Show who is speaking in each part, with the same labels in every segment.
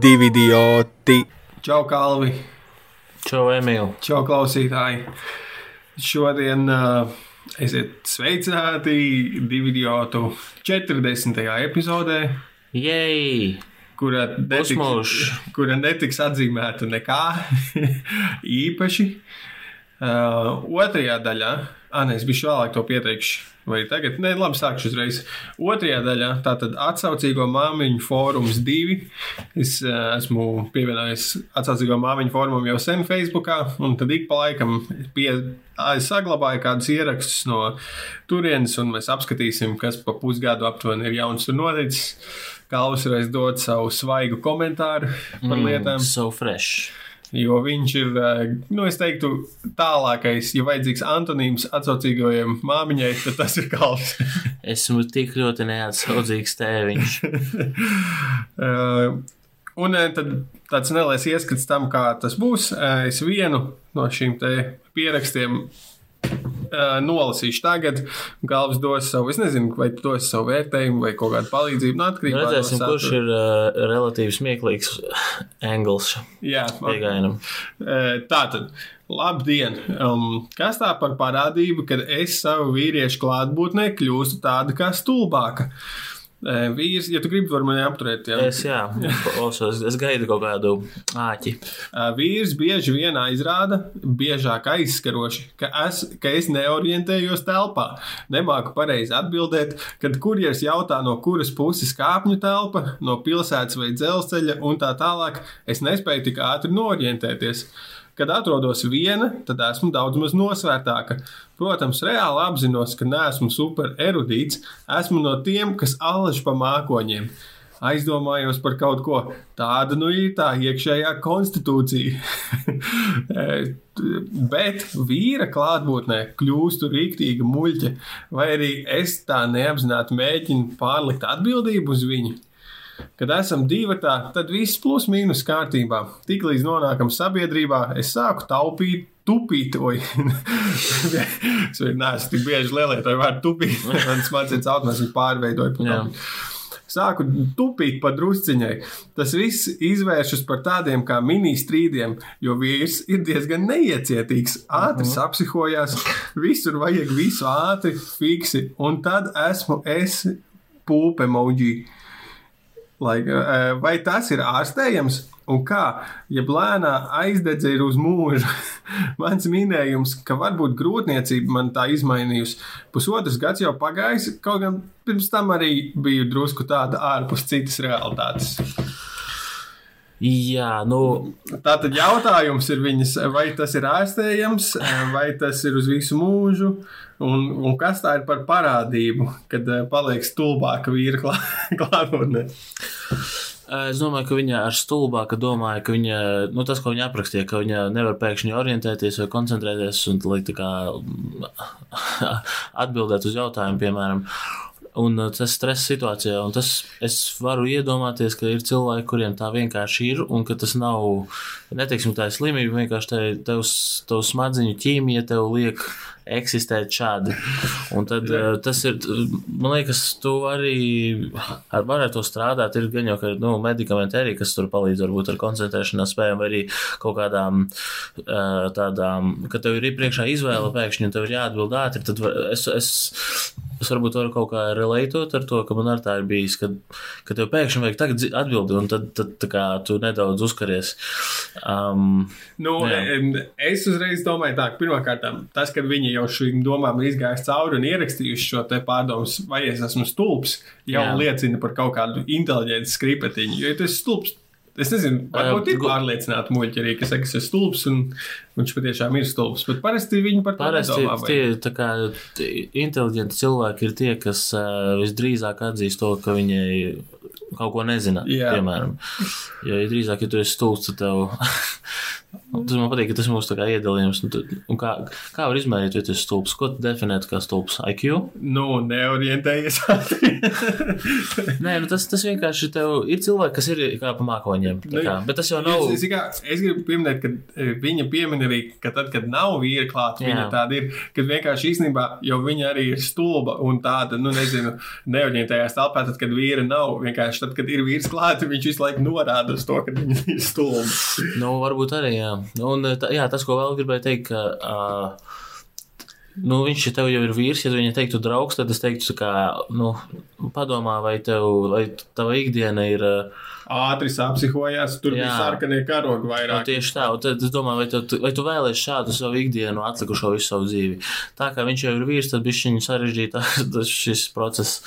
Speaker 1: divi idioti.
Speaker 2: Čau, Kalvi!
Speaker 3: Čau, Emīl!
Speaker 2: Čau, klausītāji! Šodien uh, esiet sveicināti divu idiotu 40. epizodē,
Speaker 3: Jej!
Speaker 2: kura netiks, kura netiks atzīmēta nekā īpaši. Uh, otrajā daļā, ah, nē, es biju vēlāk to pieteikšu. Vai tagad? Nē, labi, sākšu uzreiz. Otrajā daļā, tātad atsaucīgo māmiņu fórums divi. Es uh, esmu pievienojies atsaucīgo māmiņu fórumam jau sen Facebookā, un tad ik pa laikam pie, es saglabāju kādus ierakstus no turienes, un mēs apskatīsim, kas pa pusgadu aptuveni ir jauns tur noticis. Kalvs reiz dod savu svaigu komentāru par mm. lietām.
Speaker 3: So fresh!
Speaker 2: Jo viņš ir, eh, nu, es teiktu, tālākais, ja vajadzīgs antonīms atsaucīgajiem māmiņai, tad tas ir kalps.
Speaker 3: Esmu tik ļoti neatsaudzīgs tēviņš.
Speaker 2: Uh, Un eh, tad tāds neliels ieskats tam, kā tas būs. Eh, Es vienu no šīm pierakstiem eh, nolasīšu tagad. Galvas dos savu, es nezinu, vai tu dos savu vērtējumu vai kaut kādu palīdzību. Nu, atkarībā no
Speaker 3: Redzēsim, kurš ir uh, relatīvi smieklīgs angls
Speaker 2: Jā,
Speaker 3: pieejamam.
Speaker 2: Eh, Tātad, labdien! Um, kas tā par parādību, kad es savu vīriešu klātbūtnē kļūstu tāda kā stulbāka? Eh, Vīrs, ja tu gribi, var mani apturēt. Jā.
Speaker 3: Es, jā, klausos, es gaidu kaut kādu āķi.
Speaker 2: Vīrs bieži vien aizrāda, biežāk aizskaroši, ka es, ka es neorientējos telpā. Nemāku pareizi atbildēt, kad kurjers jautā, no kuras puses kāpņu telpa, no pilsētas vai dzelzceļa un tā tālāk. Es nespēju tik ātri norientēties. Kad atrodos viena, tad esmu daudz maz nosvērtāka. Protams, reāli apzinos, ka neesmu super erudīts. Esmu no tiem, kas allaž pa mākoņiem. Aizdomājos par kaut ko tādu, nu ir tā iekšējā konstitūcija. Bet vīra klātbūtnē kļūstu rīktīga muļķa, vai arī es tā neapzināti mēģinu pārlikt atbildību uz viņu. Kad esam divi, tad viss plus mīnus kārtībā. Tiklīdz nonākam sabiedrībā, es sāku taupīt, tupīt. Es neesmu tik bieži lietoju vārdu tupīt. Man smadzenes automātiski pārveidoja. Sāku tupīt pa drusciņai. Tas viss izvēršas par tādiem kā mini-strīdiem, jo vīrs ir diezgan neiecietīgs. Ātri apsihojās, visur vajag visu ātri, fiksi. Un tad esmu es pūpe emoji. Lai, eh, vai tas ir ārstējams? Un kā, ja blēnā aizdedze ir uz mūžu? Mans minējums, ka varbūt grūtniecība man tā izmainījusi. Pusotrs gads jau pagājis, kaut gan pirms tam arī biju drusku tāda ārpus citas realitātes.
Speaker 3: Jā, nu,
Speaker 2: Tātad jautājums ir viņas, vai tas ir ārstējams, vai tas ir uz visu mūžu, un, un kas tā ir par parādību, kad eh, paliek stulbāka vīra klā- klātbūtne.
Speaker 3: es domāju, ka viņa ar stulbāku domāja, ka viņa, nu, tas, ko viņa aprakstīja, ka viņa nevar pēkšņi orientēties vai koncentrēties un lai kā atbildēt uz jautājumu, piemēram. Un uh, tas stresa situācijā, un tas es varu iedomāties, ka ir cilvēki, kuriem tā vienkārši ir, un ka tas nav, neteiksim, tā ir slimība, vienkārši te, tevs, tev smadziņu ķīmija tev liek eksistēt šādi. Un tad uh, tas ir, man liekas, tu arī ar varētu to strādāt, ir gan jau, ka, nu, medikamenti arī, kas tur palīdz varbūt ar koncentrēšanās spējām, vai arī kaut kādām uh, tādām, ka tev ir priekšā izvēle pēkšņi, un tev ir jāatbild ātri, tad var- es, es, es varbūt varu kaut kā relētot ar to, ka man ar tā ir bijis, ka, ka tev pēkšņi vajag tagad atbildi, un tad, tad kā tu nedaudz uzkaries. Um,
Speaker 2: Nu,
Speaker 3: Jā.
Speaker 2: es uzreiz domāju, tā, pirmkārt, tas, ka viņi jau šīm domām ir izgājuši cauri un ierakstījuši šo te pārdomu, vai es esmu stulbs, jau
Speaker 3: Jā.
Speaker 2: liecina par kaut kādu inteliģentu skripetiņu. Jo ja esi stulbs, es nezinu, varbūt ir pārliecināti muļķi arī, kas saka, ka esmu stulbs, un viņš patiešām ir stulbs. Bet parasti viņi par to
Speaker 3: Parasti
Speaker 2: nedomā.
Speaker 3: tie tā kā, inteliģenti cilvēki ir tie, kas uh, visdrīzāk atzīst to, ka viņi kaut ko nezina.
Speaker 2: Jā.
Speaker 3: Piemēram, jo ja drīzāk, ja tu esi stulbs, tad tev Tas man patīk, ka tas mūsu tā kā iedalījums. Un, tu- un kā, kā var izmērīt, vai tas ir stulbs? Ko tu definētu kā stulbs? IQ?
Speaker 2: Nu, neorientējies.
Speaker 3: Nē, nu tas, tas vienkārši tev ir cilvēki, kas ir kā pa mākoņiem. tā Kā, bet tas jau nav.
Speaker 2: Es, es, kā, es gribu pieminēt, ka e, viņa piemin arī, ka tad, kad nav vīra klāta, viņa tāda ir, kad vienkārši īstenībā jau viņa arī ir stulba un tāda, nu, nezinu, neorientējās telpā, tad, kad vīra nav. Vienkārši tad, kad ir vīrs klāta, viņš visu laiku norāda uz to, ka viņa ir stulba.
Speaker 3: Nu, varbūt arī, jā. Un, tā, jā, tas, ko vēl gribēju teikt, ka. Uh, Nu, viņš tev jau ir vīrs, ja tu viņai teiktu draugs, tad es teiktu, ka, nu, padomā, vai tev, vai tava ikdiena ir. Uh,
Speaker 2: Ātri sapsihojās, tur bija
Speaker 3: Jā.
Speaker 2: sarkanie karogi
Speaker 3: Nu,
Speaker 2: vairāk.
Speaker 3: tieši tā, un tad es domāju, vai tu, vai tu vēlēsies šādu savu ikdienu, atlikušo visu savu dzīvi. Tā kā viņš jau ir vīrs, tad bija viņa sarežģītā šis process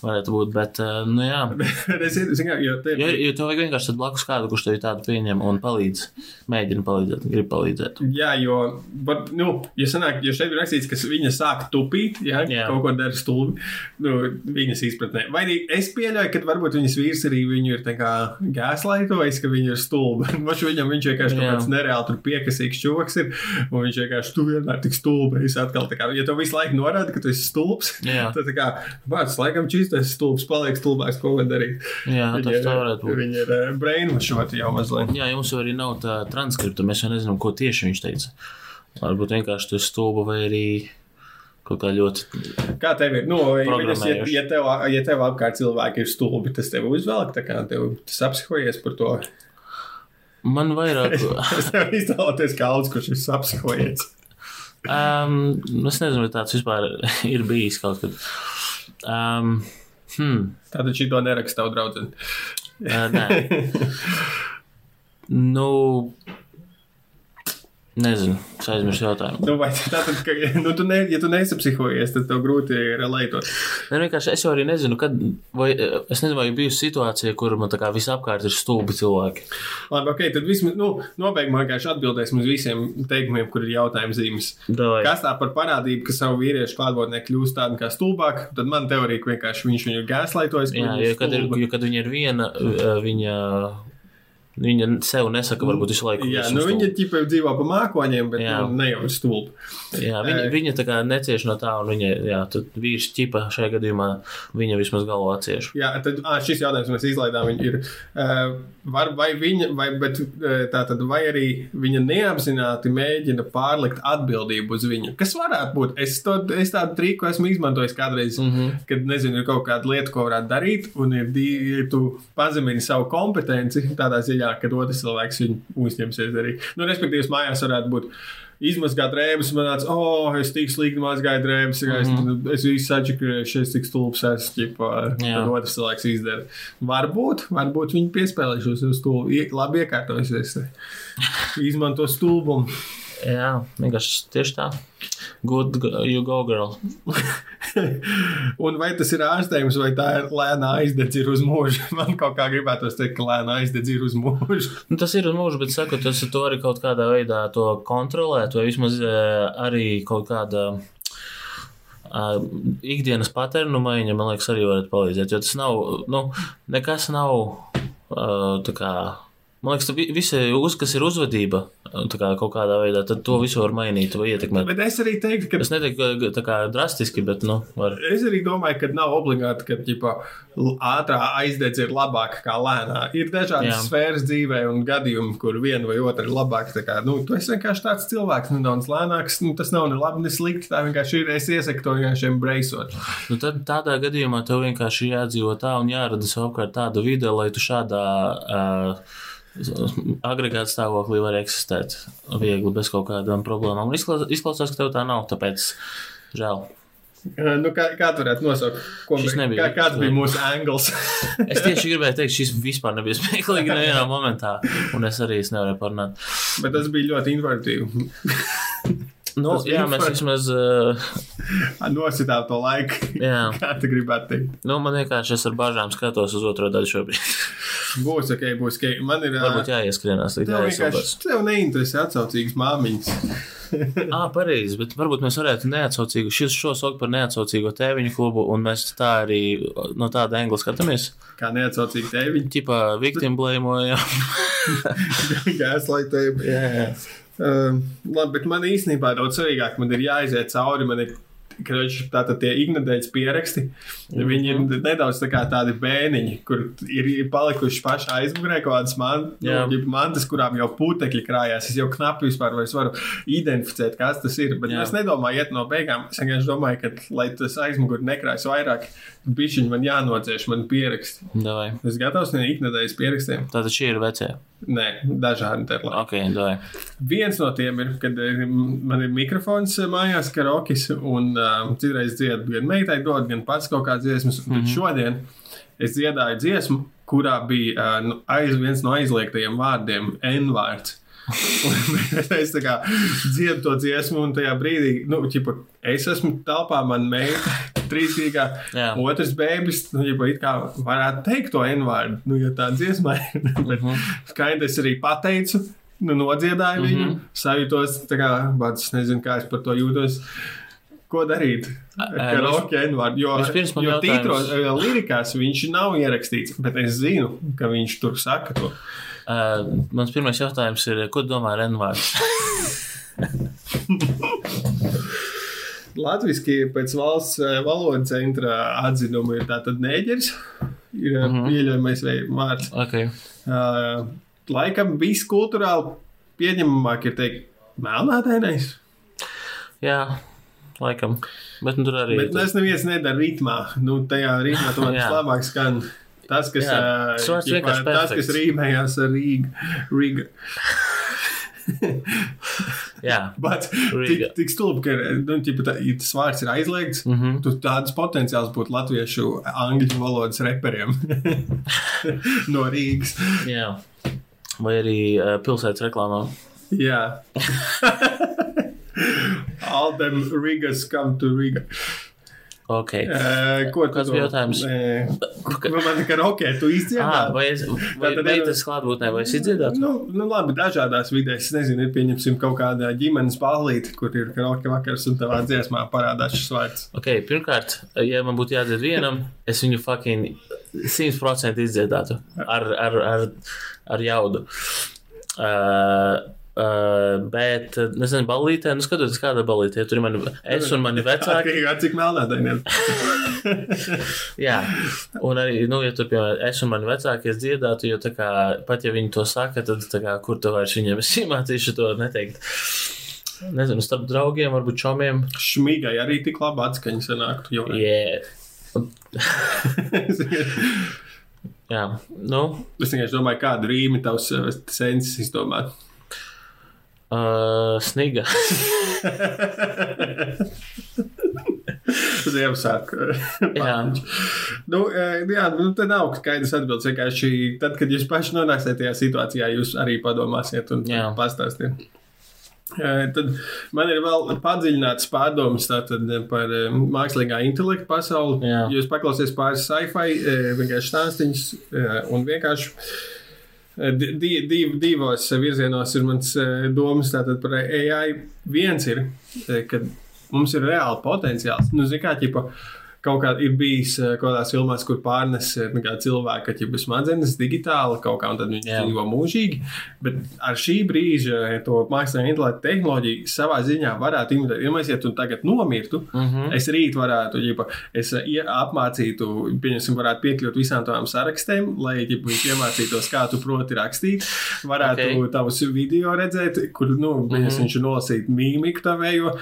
Speaker 3: varētu būt. Bet, eh, nu jā,
Speaker 2: zinu, jo te
Speaker 3: jo, jo tev vajag vienkārši blakus kādu, kurš tev tādu pieņem un palīdz. Mēģina palīdzēt, grib palīdzēt.
Speaker 2: Jā, jo, bet, nu, ja sanāk, jo šeit ir rakstīts, ka viņa sāk tupīt, ja,
Speaker 3: Jā.
Speaker 2: kaut ko dara stulbi, nu, viņas izpratnē. Vai arī es pieļauju, ka varbūt viņas vīrs arī viņu ir tā kā gāzlaitojis, ka viņa ir stulba. Maš viņam viņš vienkārši kaut kāds nereāli tur piekasīgs čoks ir, un viņš vienkārši tu vienmēr tik stulbi. Es atkal tā kā, ja tev visu laiku norāda, ka tu esi stulbs,
Speaker 3: Jā.
Speaker 2: tad tā kā, vārds laikam čīstais stulbs, paliek stulbāks, ko var darīt.
Speaker 3: Jā,
Speaker 2: Viņi
Speaker 3: tas tā varētu būt.
Speaker 2: Viņi ir uh, brainwashoti jau mazliet.
Speaker 3: Jā, jums jau arī nav tā transkripta, mēs jau nezinām, ko tieši viņš teica. Varbūt vienkārši tu esi stulba vai arī kaut kā ļoti.
Speaker 2: Kā tev ir? Nu, ja,
Speaker 3: Programmējuši.
Speaker 2: ja, tev, ja tev apkārt cilvēki ir stulbi, tas tev uzvelk, tā kā tev tas apsihojies par to.
Speaker 3: Man vairāk.
Speaker 2: Es tev iztēloties kā Aldis, kurš ir apsihojies.
Speaker 3: Um, es nezinu, vai tāds vispār ir bijis kaut kad. Um, hmm,
Speaker 2: Tātad šī to neraksta tavu draugu.
Speaker 3: uh, nē. Nu, nezinu, es aizmirsu jautājumu.
Speaker 2: Nu, vai tātad, ka, nu, tu ne, ja tu neesi psihojies, tad tev grūti ir leitot.
Speaker 3: Nē, nu, vienkārši es jau arī nezinu, kad, vai es nezinu, vai ir bijusi situācija, kur man tā kā visapkārt ir stulbi cilvēki.
Speaker 2: Labi, ok, tad vismaz, nu, nobeigumā vienkārši atbildēsim uz visiem teikumiem, kur ir jautājums zīmes.
Speaker 3: Davai.
Speaker 2: Kas tā par parādību, ka savu vīriešu klātbūtnē kļūst tādu kā stulbāk, tad man teorija, vienkārši viņš viņu gāzlaitojis. ka
Speaker 3: Jā, jo kad, ir, jo kad viņa ir viena, viņa, viņa sev nesaka, varbūt visu laiku.
Speaker 2: Jā, nu viņa ķipa dzīvo pa mākoņiem, bet
Speaker 3: Jā.
Speaker 2: nu, ne jau ir stulba.
Speaker 3: Jā, viņa, viņa tā kā necieš no tā, un viņa, jā, tad vīrs ķipa šajā gadījumā, viņa vismaz galvu atcieš.
Speaker 2: Jā, tad ā, šis jautājums mēs izlaidām. viņa Ir, var, vai viņa, vai, bet, tā tad, vai arī viņa neapzināti mēģina pārlikt atbildību uz viņu? Kas varētu būt? Es, to, es tādu trīku esmu izmantojis kādreiz, mm. -hmm. kad nezinu, ir kaut kāda lieta, ko varētu darīt, un ir, ja tu pazemini savu kompetenci tādā ziņā, ka otrs cilvēks viņu uzņemsies arī. Nu, respektīvi, mājās varētu būt. Izmazgāt drēbes, man nāca, oh, es tik slikti mazgāju drēbes, mm
Speaker 3: Mhm.
Speaker 2: -hmm. es visu sačakrēju, es tik stulbs esmu, tad otrs cilvēks izdara. Varbūt, varbūt viņi piespēlējušos uz to, labi iekārtojusies. Izmanto stulbumu.
Speaker 3: Jā, vienkārši tieši tā. Good, go- you go, girl.
Speaker 2: Un vai tas ir ārstējums, vai tā ir lēna aizdedzība uz mūžu? Man kaut kā gribētos teikt, ka lēna aizdedzība uz mūžu.
Speaker 3: Nu, tas ir uz mūžu, bet saku, tas to arī kaut kādā veidā to kontrolēt, vai vismaz eh, arī kaut kāda. Uh, ikdienas paternu maiņa, man liekas, arī varētu palīdzēt. Jo tas nav, nu, nekas nav uh, tā kā. Man liekas, ka visi, uz, kas ir uzvedība, tā kā kaut kādā veidā, tad to visu var mainīt vai ietekmēt.
Speaker 2: Bet es arī teiktu, ka
Speaker 3: Es neteiktu, ka tā kā drastiski, bet, nu, var.
Speaker 2: Es arī domāju, ka nav obligāti, ka ģipa, ātrā aizdedze ir labāka kā lēnā. Ir dažādas
Speaker 3: Jā.
Speaker 2: Sfēras dzīvē un gadījumi, kur viena vai otra ir labāka. Tā Kā, nu, tu esi vienkārši tāds cilvēks, nedaudz lēnāks. Nu, tas nav ne labi, ne slikti. Tā vienkārši ir. Es iesaku to vienkārši embraceot.
Speaker 3: Nu, tad tādā gadījumā tev vienkārši jādzīvo tā un jārada sev apkārt tāda vide, lai tu šādā uh, agregāta stāvoklī var eksistēt viegli, bez kaut kādām problēmām. Izklausās, ka tev tā nav, tāpēc žēl.
Speaker 2: Nu, kā, kā tu varētu nosaukt? Ko, mēs-
Speaker 3: nebija.
Speaker 2: kā, kāds bija mūsu angls?
Speaker 3: Es tieši gribēju teikt, šis vispār nebija smieklīgi nevienā momentā, un es arī es nevarēju parunāt.
Speaker 2: Bet tas bija ļoti informatīvi.
Speaker 3: Nu,
Speaker 2: Tas
Speaker 3: jā, mēs vismaz, uh,
Speaker 2: Nositām to laiku.
Speaker 3: jā,
Speaker 2: Kā tu gribētu teikt?
Speaker 3: nu, man vienkārši es ar bažām skatos uz otro daļu šobrīd.
Speaker 2: Būs ok, būs ok. Man ir.
Speaker 3: Varbūt jāieskrienās līdz
Speaker 2: vienkārši
Speaker 3: jāiesildās.
Speaker 2: tev neinteresē atsaucīgas māmiņas.
Speaker 3: Ah, pareizi, bet varbūt mēs varētu neatsaucīgu, šis šo saukt par neatsaucīgo tēviņu klubu, un mēs tā arī no tāda angla skatāmies.
Speaker 2: Kā neatsaucīgi tēviņi.
Speaker 3: Tipā victim blēmojam.
Speaker 2: Gaslightība.
Speaker 3: jā, jā.
Speaker 2: Um, labi, bet man īstenībā daudz svarīgāk, man ir jāiziet cauri. Man ir tātad tie ignorētas pieraksti,
Speaker 3: Mhm.
Speaker 2: viņi ir nedaudz tā tādi bēniņi, kur ir palikuši pašā aizmugurē kaut kādas man,
Speaker 3: Jā.
Speaker 2: nu, mantas, kurām jau putekļi krājās. Es jau knapi vispār varu identificēt, kas tas ir. Bet
Speaker 3: Jā.
Speaker 2: es nedomāju, iet no beigām. Es vienkārši domāju, ka, lai tas aizmugurē nekrājas vairāk, bišķiņi man jānocieš, man pieraksti.
Speaker 3: Davai.
Speaker 2: Es gatavs ne ignorētas pierakstiem.
Speaker 3: Tātad šī ir vecē.
Speaker 2: Nē, dažādi ir.
Speaker 3: Ok, davai.
Speaker 2: Viens no tiem ir, kad eh, man ir mikrofons eh, mājās, karokis, un um, citreiz dziedu gan meitai, dod, gan pats kaut kādas dziesmas. Mm -hmm. Bet šodien es dziedāju dziesmu, kurā bija uh, aiz, viens no aizliegtajiem vārdiem - N-vārds. Es tā kā dziedu to dziesmu, un tajā brīdī, nu, ķipa, es esmu telpā, man meita, trīsīgā, otrs bērns, nu, it kā varētu teikt to N-vārdu, nu, ja tā dziesmā ir. Bet skaidrs es arī pateicu, nu, nodziedāju viņu, mm -hmm. sajūtos, tā kā, bet es nezinu, kā es par to jūtos. Ko darīt? Karaoke N-vārdu, jo, jo tītros, eh, lirikās viņš nav ierakstīts, bet es zinu, ka viņš tur saka to.
Speaker 3: Uh, mans pirmais jautājums ir, ko domā ar N-vārdu?
Speaker 2: Latvijasiski pēc valsts eh, valodas centra atzinuma ir tātad nēģeris, ir mm -hmm. pieļaujamais vai- vārds.
Speaker 3: Okay.
Speaker 2: Uh, laikam viss kultūrāli pieņemamāk ir teikt melnādainais,
Speaker 3: Jā, laikam. Bet nu, tur arī
Speaker 2: bet es neviens nedara ritmā. Nu, tajā ritmā tomēr vislabāk skan. Tas, kas,
Speaker 3: tas
Speaker 2: ķipā, tas, kas rīmējās ar Rīgu. Rīga. Bet tik, tik stulbi, ka nu, ķipa, tā, ja tas vārds ir aizliegts. Mm. -hmm. Tur tāds potenciāls būtu latviešu angļu valodas reperiem no Rīgas.
Speaker 3: jā. Vai arī uh, pilsētas reklāmā.
Speaker 2: Jā. All them Rigas come to Riga.
Speaker 3: Ok.
Speaker 2: Uh, ko
Speaker 3: Kāds bija jautājums?
Speaker 2: Uh, man ir karaoke, tu
Speaker 3: Ah,
Speaker 2: izdziedāji.
Speaker 3: vai es,
Speaker 2: ir-
Speaker 3: meitas klātbūtnē, vai es izdziedātu?
Speaker 2: Nu, nu, labi, dažādās vidēs. Nezinu, ir pieņemsim kaut kādā ģimenes ballīte, kur ir karaoke vakars un tavā dziesmā parādās šis vārds.
Speaker 3: Ok, pirmkārt, ja man būtu jādzied vienam, es viņu fucking 100% izdziedātu ar, ar, ar, ar jaudu. Uh, uh, bet, uh, nezinu, ballītē, nu skatoties, kāda ballītē, ja tur ir mani, es un mani vecāki.
Speaker 2: Atkarībā cik melnādaini ir.
Speaker 3: Jā, un arī, nu, ja tur, piemēram, es un mani vecāki es dziedātu, jo, tā kā, pat ja viņi to saka, tad, tā kā, kur tu vairs viņiem es iemācīšu to neteikt. Nezinu, starp draugiem, varbūt čomiem.
Speaker 2: Šmīgai arī tik labi atskaņa sanāktu. Jo...
Speaker 3: Yeah. Jā, nu,
Speaker 2: es vienkārši domāju, kādu rīmi tavs uh, sensis izdomāt.
Speaker 3: Uh, sniga.
Speaker 2: Ziemassvētku.
Speaker 3: Jā.
Speaker 2: Nu, jā, nu, tad nav skaidrs atbildes. Vienkārši tad, kad jūs paši nonāksiet tajā situācijā, jūs arī padomāsiet un
Speaker 3: Jā.
Speaker 2: pastāstiet. Tad man ir vēl padziļināts pārdomas par mākslīgā intelekta pasauli.
Speaker 3: Jā.
Speaker 2: Jūs paklausieties pāris sci-fi, vienkārši stāstīņus un vienkārši. Eh, di- di- div, divos virzienos ir mans eh, domas par AI. Viens ir, eh, ka mums ir reāli potenciāls. Nu, zin kā, ķipa, kaut kā ir bijis eh, kaut kādās filmās, kur pārnes eh, cilvēka ķipa, smadzenes digitāli kaut kā, un tad viņš
Speaker 3: Jā.
Speaker 2: dzīvo mūžīgi. Bet ar šī brīža eh, to mākslīgā intelekta tehnoloģiju savā ziņā varētu imitēt. Ja mēs ja tu tagad nomirtu, mm. -hmm. es rīt varētu, ģipa, es apmācītu, pieņemsim, varētu piekļūt visām tavām sarakstiem, lai ģipa, viņš iemācītos, kā tu proti rakstīt. Varētu
Speaker 3: Ok.
Speaker 2: okay. tavus video redzēt, kur, nu, mm -hmm. viņš ir nolasīt mīmiku tavējo,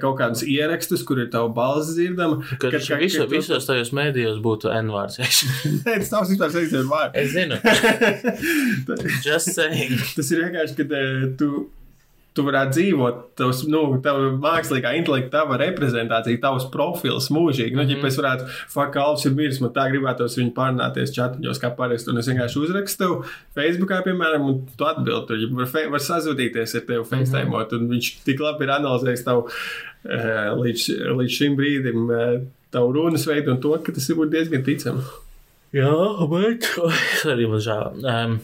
Speaker 2: kaut kādus ierakstus, kur ir tava balss dzirdama.
Speaker 3: Kad visu, visos tajos mēdījos būtu N-vārds.
Speaker 2: Tas nav vispār saistīts ar vārdu.
Speaker 3: es zinu, just saying.
Speaker 2: Tas ir vienkārši, ka eh, tu, tu varētu dzīvot, tavs, nu, tava mākslīgā intelekta, tava reprezentācija, tavs profils mūžīgi. Nu, mm -hmm. ja es varētu, fuck, Alps ir miris, man tā gribētos viņu pārnāties čatiņos, kā parasti, un es vienkārši uzrakstu Facebookā, piemēram, un tu atbildi tur, ja var, var sazudīties ar tevi FaceTime, mm -hmm. un viņš tik labi ir analizējis tavu eh, līdz, līdz šim brīdim. Tavu runas veidu un to, ka tas ir diezgan ticami.
Speaker 3: Jā, bet. Arī man žēl. Um,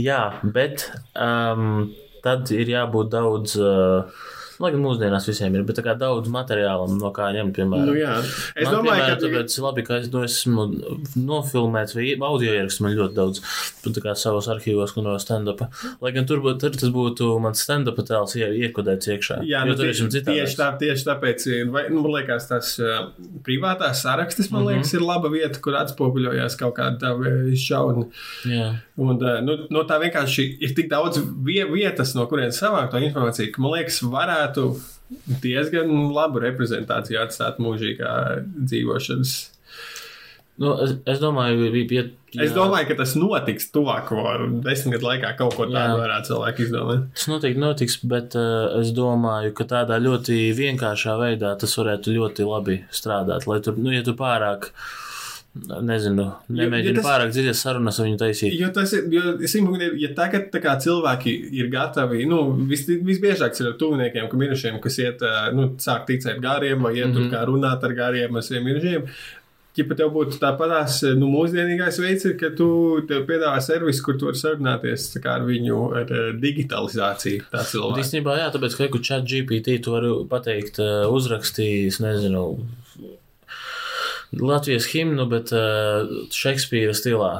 Speaker 3: jā, bet um, tad ir jābūt daudz. Uh, Lai gan mūsdienās visiem ir, bet tā kā daudz materiālam, no kā ņemt, piemēram.
Speaker 2: Nu, jā. Es
Speaker 3: man,
Speaker 2: domāju,
Speaker 3: piemēram,
Speaker 2: ka
Speaker 3: tāpēc labi, ka es nu, esmu nofilmēts vai audio ieraksts man ļoti daudz, tā kā savos arhīvos, no stand-up. Lai gan tur, būtu, tur tas būtu mans stand-up tēls ie, iekodēts iekšā.
Speaker 2: Jā, nu,
Speaker 3: tur
Speaker 2: tie-
Speaker 3: esmu citādi.
Speaker 2: tieši, tā, tieši tāpēc, vai, nu, man liekas, tas uh, privātās sarakstis, man
Speaker 3: Mhm.
Speaker 2: liekas, ir laba vieta, kur atspoguļojās kaut kāda tā eh, šauna.
Speaker 3: Jā.
Speaker 2: Un, uh, nu, no tā vienkārši ir tik daudz vie, vietas, no kurienes savākt to informāciju, ka man liekas, varētu diezgan labu reprezentāciju atstāt mūžīgā dzīvošanas.
Speaker 3: Nu, es, es domāju, ja, ja,
Speaker 2: Es domāju, ka tas notiks tuvāko desmit gadu laikā. Kaut ko tādu
Speaker 3: Jā.
Speaker 2: varētu cilvēki izdomāt.
Speaker 3: Tas noteikti notiks, bet uh, es domāju, ka tādā ļoti vienkāršā veidā tas varētu ļoti labi strādāt. Lai tur, nu, ja tu pārāk, nezinu, tas- pārāk dziļas sarunas ar viņu taisīt.
Speaker 2: Jo tas ir, jo simtpunkti, ja tagad tā kā cilvēki ir gatavi, nu, vis, visbiežāk ir ar tuviniekiem, ka mirušiem, kas iet, nu, sāk ticēt gāriem vai iet mm
Speaker 3: Mhm.
Speaker 2: -hmm. tur kā runāt ar gāriem, ar saviem mirušiem. Ja pat tev būtu tāpatās, nu, mūsdienīgais veids, ir, ka tu piedāvā servisu, kur tu vari sarunāties ar viņu ar digitalizāciju. Tā cilvēka.
Speaker 3: Īstenībā, jā, tāpēc, ka, ja chat GPT tu vari pateikt, uzrakstījis, nezinu, Latvijas himnu, bet uh, Šekspīra stilā.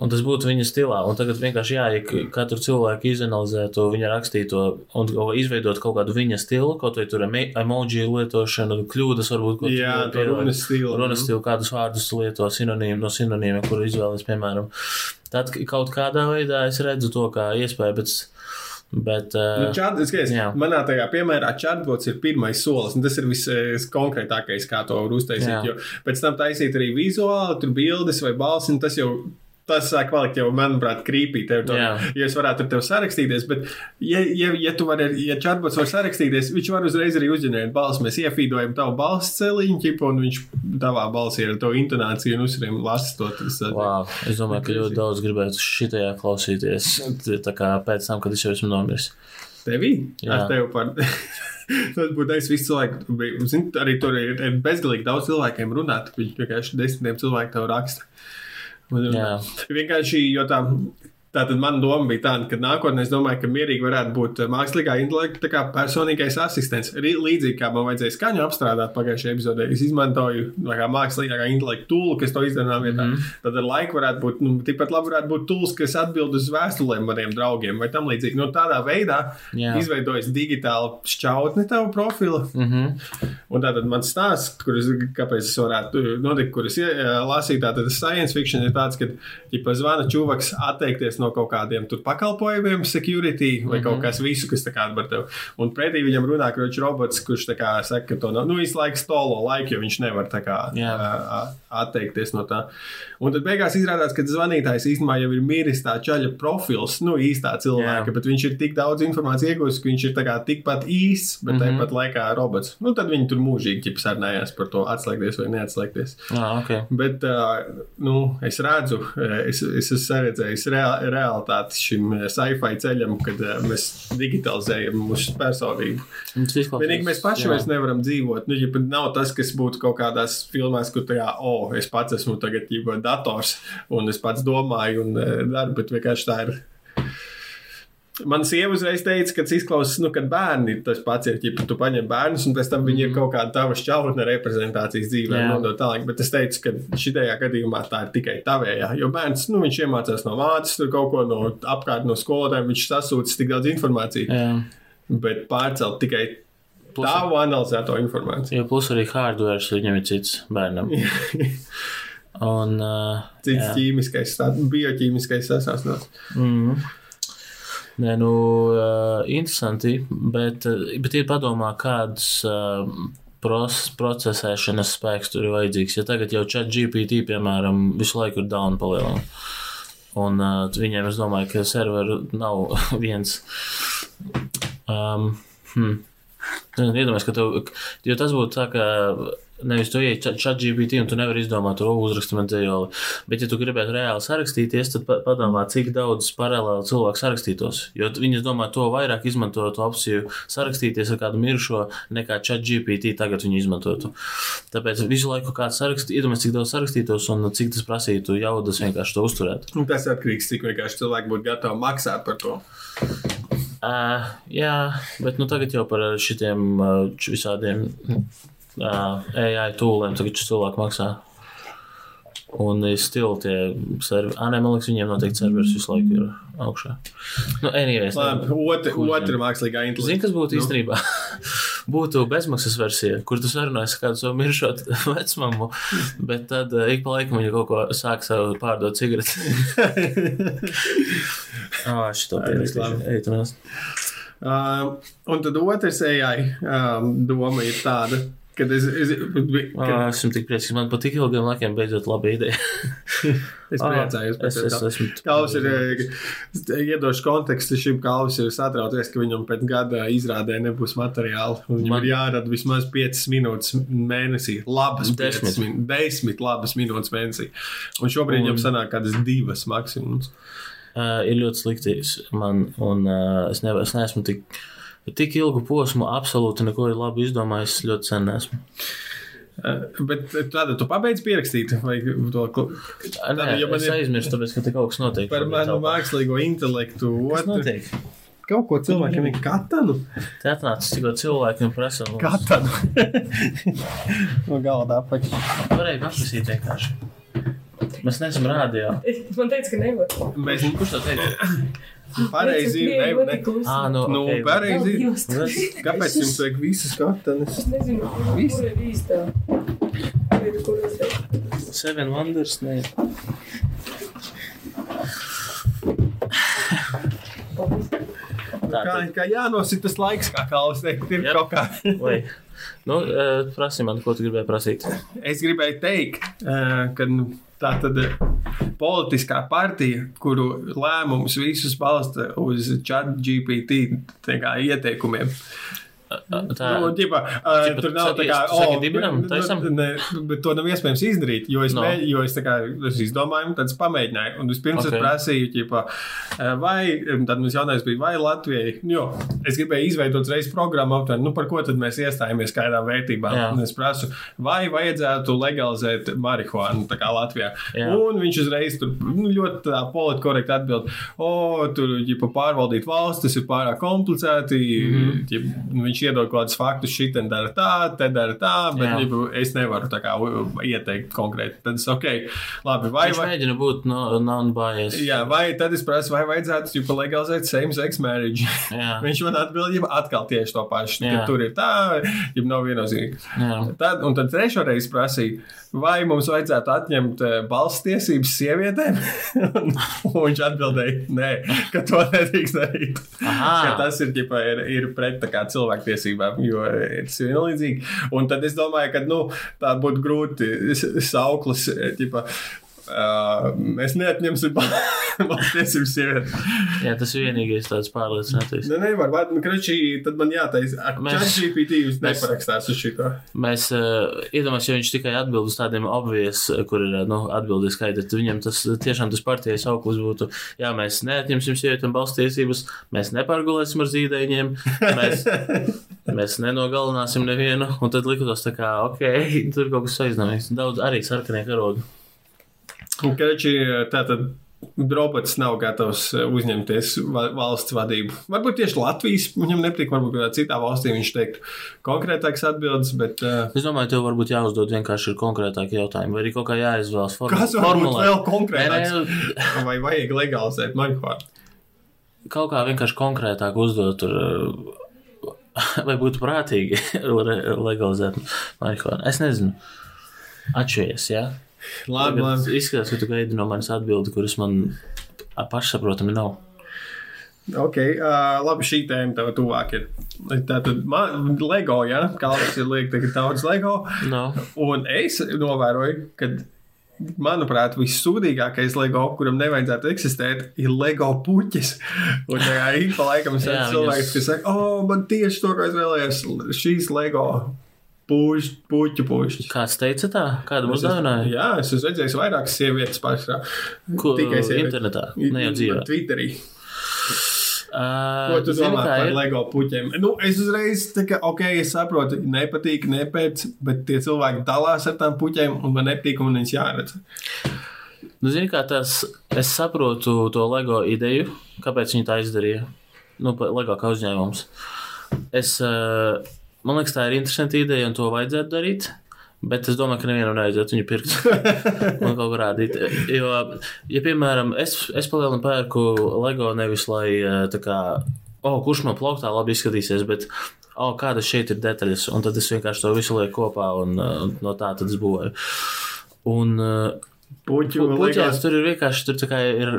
Speaker 3: Un tas būtu viņa stilā. Un tagad vienkārši jāiek katru cilvēku izanalizēt to viņa rakstīto un kaut izveidot kaut kādu viņa stilu, kaut vai tur emo- emoji lietošanu, kļūdas varbūt,
Speaker 2: Jā, to
Speaker 3: pielāgo.
Speaker 2: runas stilu.
Speaker 3: Runas stilu, kādus vārdus lieto sinonīmu no sinonīmiem, kur izvēlas, piemēram. Tad kaut kādā veidā es redzu to kā iespēju, bet. Bet
Speaker 2: Nu,
Speaker 3: uh,
Speaker 2: čat, skaties, manā tajā piemērā chatbots ir pirmais solis, un tas ir viskonkrētākais, kā to var uztaisīt. Jo pēc tam taisīt arī vizuāli, tur bildes vai balsi, tas jau. Tas sāk palikt jau, manuprāt, krīpī. Tev ja es varētu ar tevi sarakstīties, bet, ja, ja, ja tu vari, ja chatbots var sarakstīties, viņš var uzreiz arī uzģenerēt balsi. Mēs iefīdojam tavu balss celiņu, un viņš tavā balsī ar to intonāciju un uzsveriem lasa to. Tas,
Speaker 3: Wow, es domāju, ka ļoti daudz gribētu šitajā klausīties. Tā kā pēc tam, kad es jau esmu nomiris.
Speaker 2: Tevi?
Speaker 3: Jā.
Speaker 2: Ar tevi par. Tas būtu es visu cilvēku. Zin, arī tur ir bezgalīgi daudz cilvēkiem runāt. Viņi vienkārši desmitiem cilvēku tev raksta. Un,
Speaker 3: Jā.
Speaker 2: Vienkārši, jo tā. Tātad mana doma bija tāda, ka nākotnē es domāju, ka mierīgi varētu būt mākslīgā intelekta tā kā personīgais asistents. Līdzīgi kā man vajadzēja skaņu apstrādāt pagājušajā epizodē, es izmantoju tā kā mākslīgā intelekta tūlu, kas to izdarīja vietā. Mm. -hmm. Tad ar laiku varētu būt, nu, tikpat labi varētu būt tūls, kas atbild uz vēstulēm maniem draugiem vai tam līdzīgi. No tādā veidā
Speaker 3: Jā.
Speaker 2: izveidojas digitāla šķautne tavu profilu.
Speaker 3: Mhm.
Speaker 2: Un tātad mans stāsts, kurus, kāpēc es varētu notikt, kurus lasīju, tātad science fiction ir tāds, ka, ja zvana čūvaks atteikties no kaut kādiem tur pakalpojumiem, security vai mm -hmm. kaut kas visu, kas tā kā par tevi. Un pretī viņam runā kroķis robots, kurš tā kā saka, ka to nav, nu, visu laiku stolo laiku, jo viņš nevar tā kā ā, atteikties no tā. Un tad beigās izrādās, ka zvanītājs īstenībā jau ir miris tā čaļa profils, nu, īstā cilvēka,
Speaker 3: Jā.
Speaker 2: bet viņš ir tik daudz informācijas iegūst, ka viņš ir tā kā tikpat īsts, bet mm
Speaker 3: Mhm.
Speaker 2: -hmm. tāpat laikā robots. Nu, tad viņi tur mūžīgi ķip sarunājās par to atslēgties vai neatslēgties.
Speaker 3: Ah, ok.
Speaker 2: Bet, uh, nu, es redzu, es, es esmu redzējis rea realitāti šim eh, sci-fi ceļam, kad uh, mēs digitalizējam mūsu personību. Vienīgi mēs paši
Speaker 3: jā.
Speaker 2: vairs nevaram dzīvot. Nu, ja nav tas, kas būtu kaut kādās filmās, kur tajā, o, oh, es pats esmu tagad jau dators un es pats domāju un eh, daru, bet vienkārši tā ir. Man sieva uzreiz teica, ka tas izklausās, nu, kad bērni ir tas pats, ir, ja tu paņem bērnus, un pēc tam viņi ir kaut kāda tava šķautne reprezentācijas dzīvē, nodot tālāk. Bet es teicu, ka šajā gadījumā tā ir tikai tavējā. Jo bērns, nu, viņš iemācās no mātes, tur kaut ko no apkārt no skolotājiem, viņš sasūta tik daudz informācijas,
Speaker 3: Jā.
Speaker 2: bet pārcelt tikai
Speaker 3: Plus-
Speaker 2: tavu analizēto informāciju.
Speaker 3: Jo plus arī hardware viņam ir cits bērnam. Un, uh,
Speaker 2: Cits
Speaker 3: jā.
Speaker 2: ķīmiskais, bioķīmiskais sasaucās.
Speaker 3: Mm. Nē, nu, uh, interesanti, bet, bet ir padomā, kāds uh, procesēšanas spēks tur ir vajadzīgs. Ja tagad jau chat GPT, piemēram, visu laiku ir down palielināts. Un uh, viņiem, es domāju, ka serveru nav viens. Um, hmm. Iedomājieties, ka tev, jo tas būtu tā, ka nevis tu ienāc chat GPT un tu nevari izdomāt to uzrakstu man dzējoli, bet ja tu gribētu reāli sarakstīties, tad pa- padomā, cik daudz paralēli cilvēku sarakstītos. Jo viņi domā, to vairāk izmanto to opciju sarakstīties ar kādu mirušo, nekā chat GPT tagad viņi izmantotu. Tāpēc visu laiku kāds sarakstīt, iedomājieties, cik daudz sarakstītos un cik tas prasītu jaudas vienkārši to uzturēt.
Speaker 2: Un tas atkarīgs, cik vienkārši cilvēki būtu gatavi maksāt par to.
Speaker 3: Uh, jā, bet nu, tagad jau par šitiem uh, visādiem uh, AI tagad šis cilvēki maksā. Un ir stili tie serveri. Ah, nē, man liekas, viņiem noteikti serveris visu laiku ir augšā. Nu, anyways,
Speaker 2: Labi, otra, otra mākslīgā
Speaker 3: Zini,
Speaker 2: intelekta.
Speaker 3: kas būtu īstenībā? būtu bezmaksas versija, kur tu sarunājies ar kādu savu miršot vecmamu, bet tad uh, ik pa laikam viņa kaut ko sāk sev pārdot cigaretes. Ah, šito pierakstīšu. Ej, tu nes.
Speaker 2: Uh, un tad otrs AI um, doma ir tāda, ka es, es,
Speaker 3: Ah,
Speaker 2: ka
Speaker 3: esmu tik priecīgs. Man pat tik ilgiem laikiem beidzot laba ideja.
Speaker 2: es priecājos par to. Kalvs ir, eh, iedošu kontekstu šim kalvs ir satraucies, ka viņam pēc gada izrādē nebūs materiāli. un Viņam
Speaker 3: Man-
Speaker 2: ir jārada vismaz 5 minūtes mēnesī. Labas
Speaker 3: Desmit.
Speaker 2: 5 min 10 labas minūtes mēnesī. Un šobrīd
Speaker 3: Un-
Speaker 2: viņam sanāk kādas divas maksimums.
Speaker 3: Uh, ir ļoti slikti man, un uh, es, nevar, es neesmu tik, tik ilgu posmu absolūti neko labi izdomājis. Es ļoti sen esmu.
Speaker 2: Uh, bet tāda tu pabeidz pierakstīt, vai to kl-
Speaker 3: Uh, nē,
Speaker 2: ja man ir-
Speaker 3: aizmirsu, tāpēc, ka te kaut kas notiek.
Speaker 2: par manu mākslīgo intelektu.
Speaker 3: Kas notiek?
Speaker 2: kaut ko cilvēkiem ir katanu.
Speaker 3: Te atnāca tikko cilvēki un prasa. mums-
Speaker 2: Katanu. no galda apakšā.
Speaker 3: Varēja paprasīt vienkārši. Mēs neesam rādījā.
Speaker 1: Man teica, ka nevar.
Speaker 2: Mēs
Speaker 3: Kurš to teica?
Speaker 2: Pareizi
Speaker 1: Nē,
Speaker 2: ne, ne.
Speaker 3: Ā, nu,
Speaker 2: Nu,
Speaker 3: okay.
Speaker 2: pareizi.
Speaker 1: Vēl
Speaker 2: Kāpēc jums vajag visas katanas?
Speaker 1: Es nezinu,
Speaker 2: Viss?
Speaker 1: kur ir īstā. Ir, ir.
Speaker 3: Seven Wonders. Nē. Tā,
Speaker 2: Kā, kā jānosita tas laiks, kā Kalvis teikt, ir
Speaker 3: Jep.
Speaker 2: kaut kā.
Speaker 3: Nu, uh, prasi man, ko tu gribēji prasīt.
Speaker 2: Es gribēju teikt, eh, ka nu, tā tad ir politiskā partija, kuru lēmumus visus balsta uz chat GPT ieteikumiem.
Speaker 3: Tā,
Speaker 2: Nu, ģipa, uh,
Speaker 3: Ģipa,
Speaker 2: tur nav tā kā,
Speaker 3: saki
Speaker 2: "O,
Speaker 3: dibinam,
Speaker 2: bet-
Speaker 3: taisam?"
Speaker 2: ne, bet to nav iespējams izdarīt, jo es,
Speaker 3: No.
Speaker 2: mē, jo es, kā, es izdomāju, tad es pamēģināju. Un vispirms okay.
Speaker 3: Ok.
Speaker 2: es prasīju, ģipa, vai, tad mums jautājums bija, vai Latvijai, nu, jo es gribēju izveidot reiz programmu aptuveni, nu, par ko tad mēs iestājāmies kādām vērtībām.
Speaker 3: Jā.
Speaker 2: Un es prasu, vai vajadzētu legalizēt marihuānu, Latvijā.
Speaker 3: Jā.
Speaker 2: Un viņš uzreiz tur nu, ļoti politkorekti atbild, o, tur, ģipa, pārvaldīt valsts, tas ir pārāk komplicēti. Mm. -hmm. ģip, viņš iedod kaut kādus faktus, šī te dara tā, te dara tā, bet
Speaker 3: Jā.
Speaker 2: ģip, es nevaru tā kā ieteikt konkrēti. Tad es, ok, labi, vai,
Speaker 3: Viņš
Speaker 2: vai,
Speaker 3: mēģina būt no, non-biased.
Speaker 2: jā, vai tad es prasu, vai vajadzētu ģip, legalizēt same-sex marriage. Viņš man atbild, ģip, atkal tieši to pašu.
Speaker 3: Jā.
Speaker 2: ka Tur ir tā, ja nav viennozīmīgi. Tad, un tad trešo reizi prasīja, vai mums vajadzētu atņemt eh, balss tiesības sievietēm. un, un viņš atbildēja, nē, ka to nedrīkst darīt. Tas ir, ģipa, ir, ir pret cilvēktiesībām, jo eh, tas ir vienlīdzīgi. Un tad es domāju, ka nu, tā būtu grūti sauklis. eh, Ģipa, Uh, mēs neatņemsim balss tiesības sievietēm.
Speaker 3: Jā, tas ir vienīgais tāds pārliecinātais.
Speaker 2: Nu, nevar, bet, nu, kračī, tad man jātaisa,
Speaker 3: Mēs-
Speaker 2: GPT jūs neparakstās uz šito.
Speaker 3: Mēs uh, iedomājamies, ja viņš tikai atbild uz tādiem obvies, kur ir nu, atbildi skaidri, tad viņam tas tiešām tas partijas auglis būtu, jā, mēs neatņemsim sievietēm balstiesības, mēs nepārgulēsim ar zīdaiņiem, mēs, mēs nenogalināsim nevienu, un tad liktos tā kā, ok, tur kaut kas aizdomīgs. Daudz arī sarkanie karogi.
Speaker 2: Kračī, tātad. Robots nav gatavs eh, uzņemties va- valsts vadību. Varbūt tieši Latvijas viņam nepatīk, varbūt kādā citā valstī viņš teiktu konkrētākas atbildes, bet uh,
Speaker 3: Es domāju, tev varbūt jāuzdod vienkārši ir konkrētāki jautājumi, vai arī kaut kā jāizvēlas formu-
Speaker 2: kas var būt vēl konkrētāks?
Speaker 3: nē,
Speaker 2: Vai vajag legalizēt marihuānu?
Speaker 3: kaut kā vienkārši konkrētāk uzdot, tur, vai būtu prātīgi le- legalizēt marihuānu. Es nezinu. Atšķiries, jā.
Speaker 2: Labi, labi.
Speaker 3: Izskatās, ka tu gaidi no manis atbildi, kuras man pašsaprotami nav.
Speaker 2: Ok, uh, labi, šī tēma tev tuvāk ir. Tātad, man, Lego, ja, kā tas ir liekt, tagad daudz Lego.
Speaker 3: No.
Speaker 2: Un es novēroju, ka manuprāt, vissūdīgākais LEGO, kuram nevajadzētu eksistēt, ir LEGO puķis. Un tā kā ik pa laikam redzu cilvēkus,
Speaker 3: viņas-
Speaker 2: kas saka, oh, man tieši to, ko es vēlējos, šīs LEGO puš, puķu pušķis.
Speaker 3: Kāds teica tā? Kāda mums dāvināja?
Speaker 2: Jā, es esmu redzējis vairākas sievietes pašā.
Speaker 3: Ko,
Speaker 2: Tikai sievietes.
Speaker 3: internetā, ne jau dzīvē.
Speaker 2: Twitterī.
Speaker 3: Uh,
Speaker 2: Ko tu
Speaker 3: zini,
Speaker 2: domā par
Speaker 3: ir?
Speaker 2: LEGO puķiem? Nu, es uzreiz, kā, ok, es saprotu, nepatīk, nepēc, bet tie cilvēki dalās ar tām puķiem, un man nepatīk, un viņas jāredz.
Speaker 3: Nu, zini, kā tas, es saprotu to LEGO ideju, kāpēc viņi tā izdarīja. Nu, LEGO kā uzņēmums. Es, uh, man liekas, tā ir interesanta ideja, un to vajadzētu darīt. Bet es domāju, ka nevienam nevajadzētu viņu pirkt un kaut ko rādīt. Jo, ja, piemēram, es, es palielinu pērku LEGO nevis lai eh, tā kā, oh, kurš man plauktā labi izskatīsies, bet, oh, kādas šeit ir detaļas, un tad es vienkārši to visu lieku kopā, un uh, no tā tad es būvēju. Un, uh,
Speaker 2: Puķu un
Speaker 3: Puķēns
Speaker 2: LEGO.
Speaker 3: tur ir vienkārši tur ir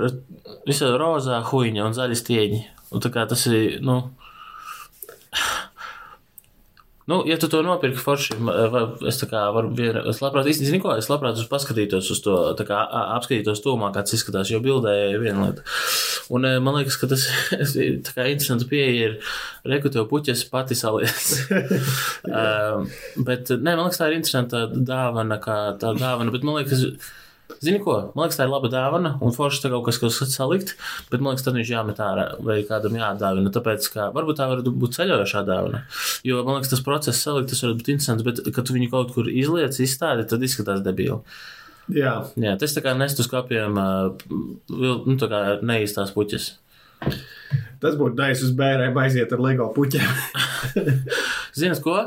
Speaker 3: visa rozā huīņa un zaļi stieņi. Un tā kā tas ir, nu. Nu, ja tu to nopirki forši, es tā kā varu, es labprāt, zinu, ko, es labprāt uz paskatītos uz to, tā kā apskatītos tūmā, kāds izskatās, jo bildē ir viena lieta. Un eh, man liekas, ka tas tā kā interesanti pieeja ir, reku tev puķes pati saliec. um, bet, nē, man liekas, tā ir interesanta dāvana, kā tā dāvana, bet man liekas, Zini, ko? Man liekas, tā ir laba dāvana, un forši tā kaut kas, kas salikt, bet man liekas, tad viņš jāmet ārā vai kādam jādāvina. Tāpēc, ka varbūt tā var būt ceļojošā dāvana. Jo man liekas, tas process salikt, tas var būt interesants, bet, kad tu viņu kaut kur izliec, izstādi, tad izskatās debīli.
Speaker 2: Jā,
Speaker 3: Jā, tas tā kā nest uz kapiem, nu, neīstās puķes.
Speaker 2: tas būtu dais uz bērniem aiziet ar LEGO puķiem.
Speaker 3: Zini, ko?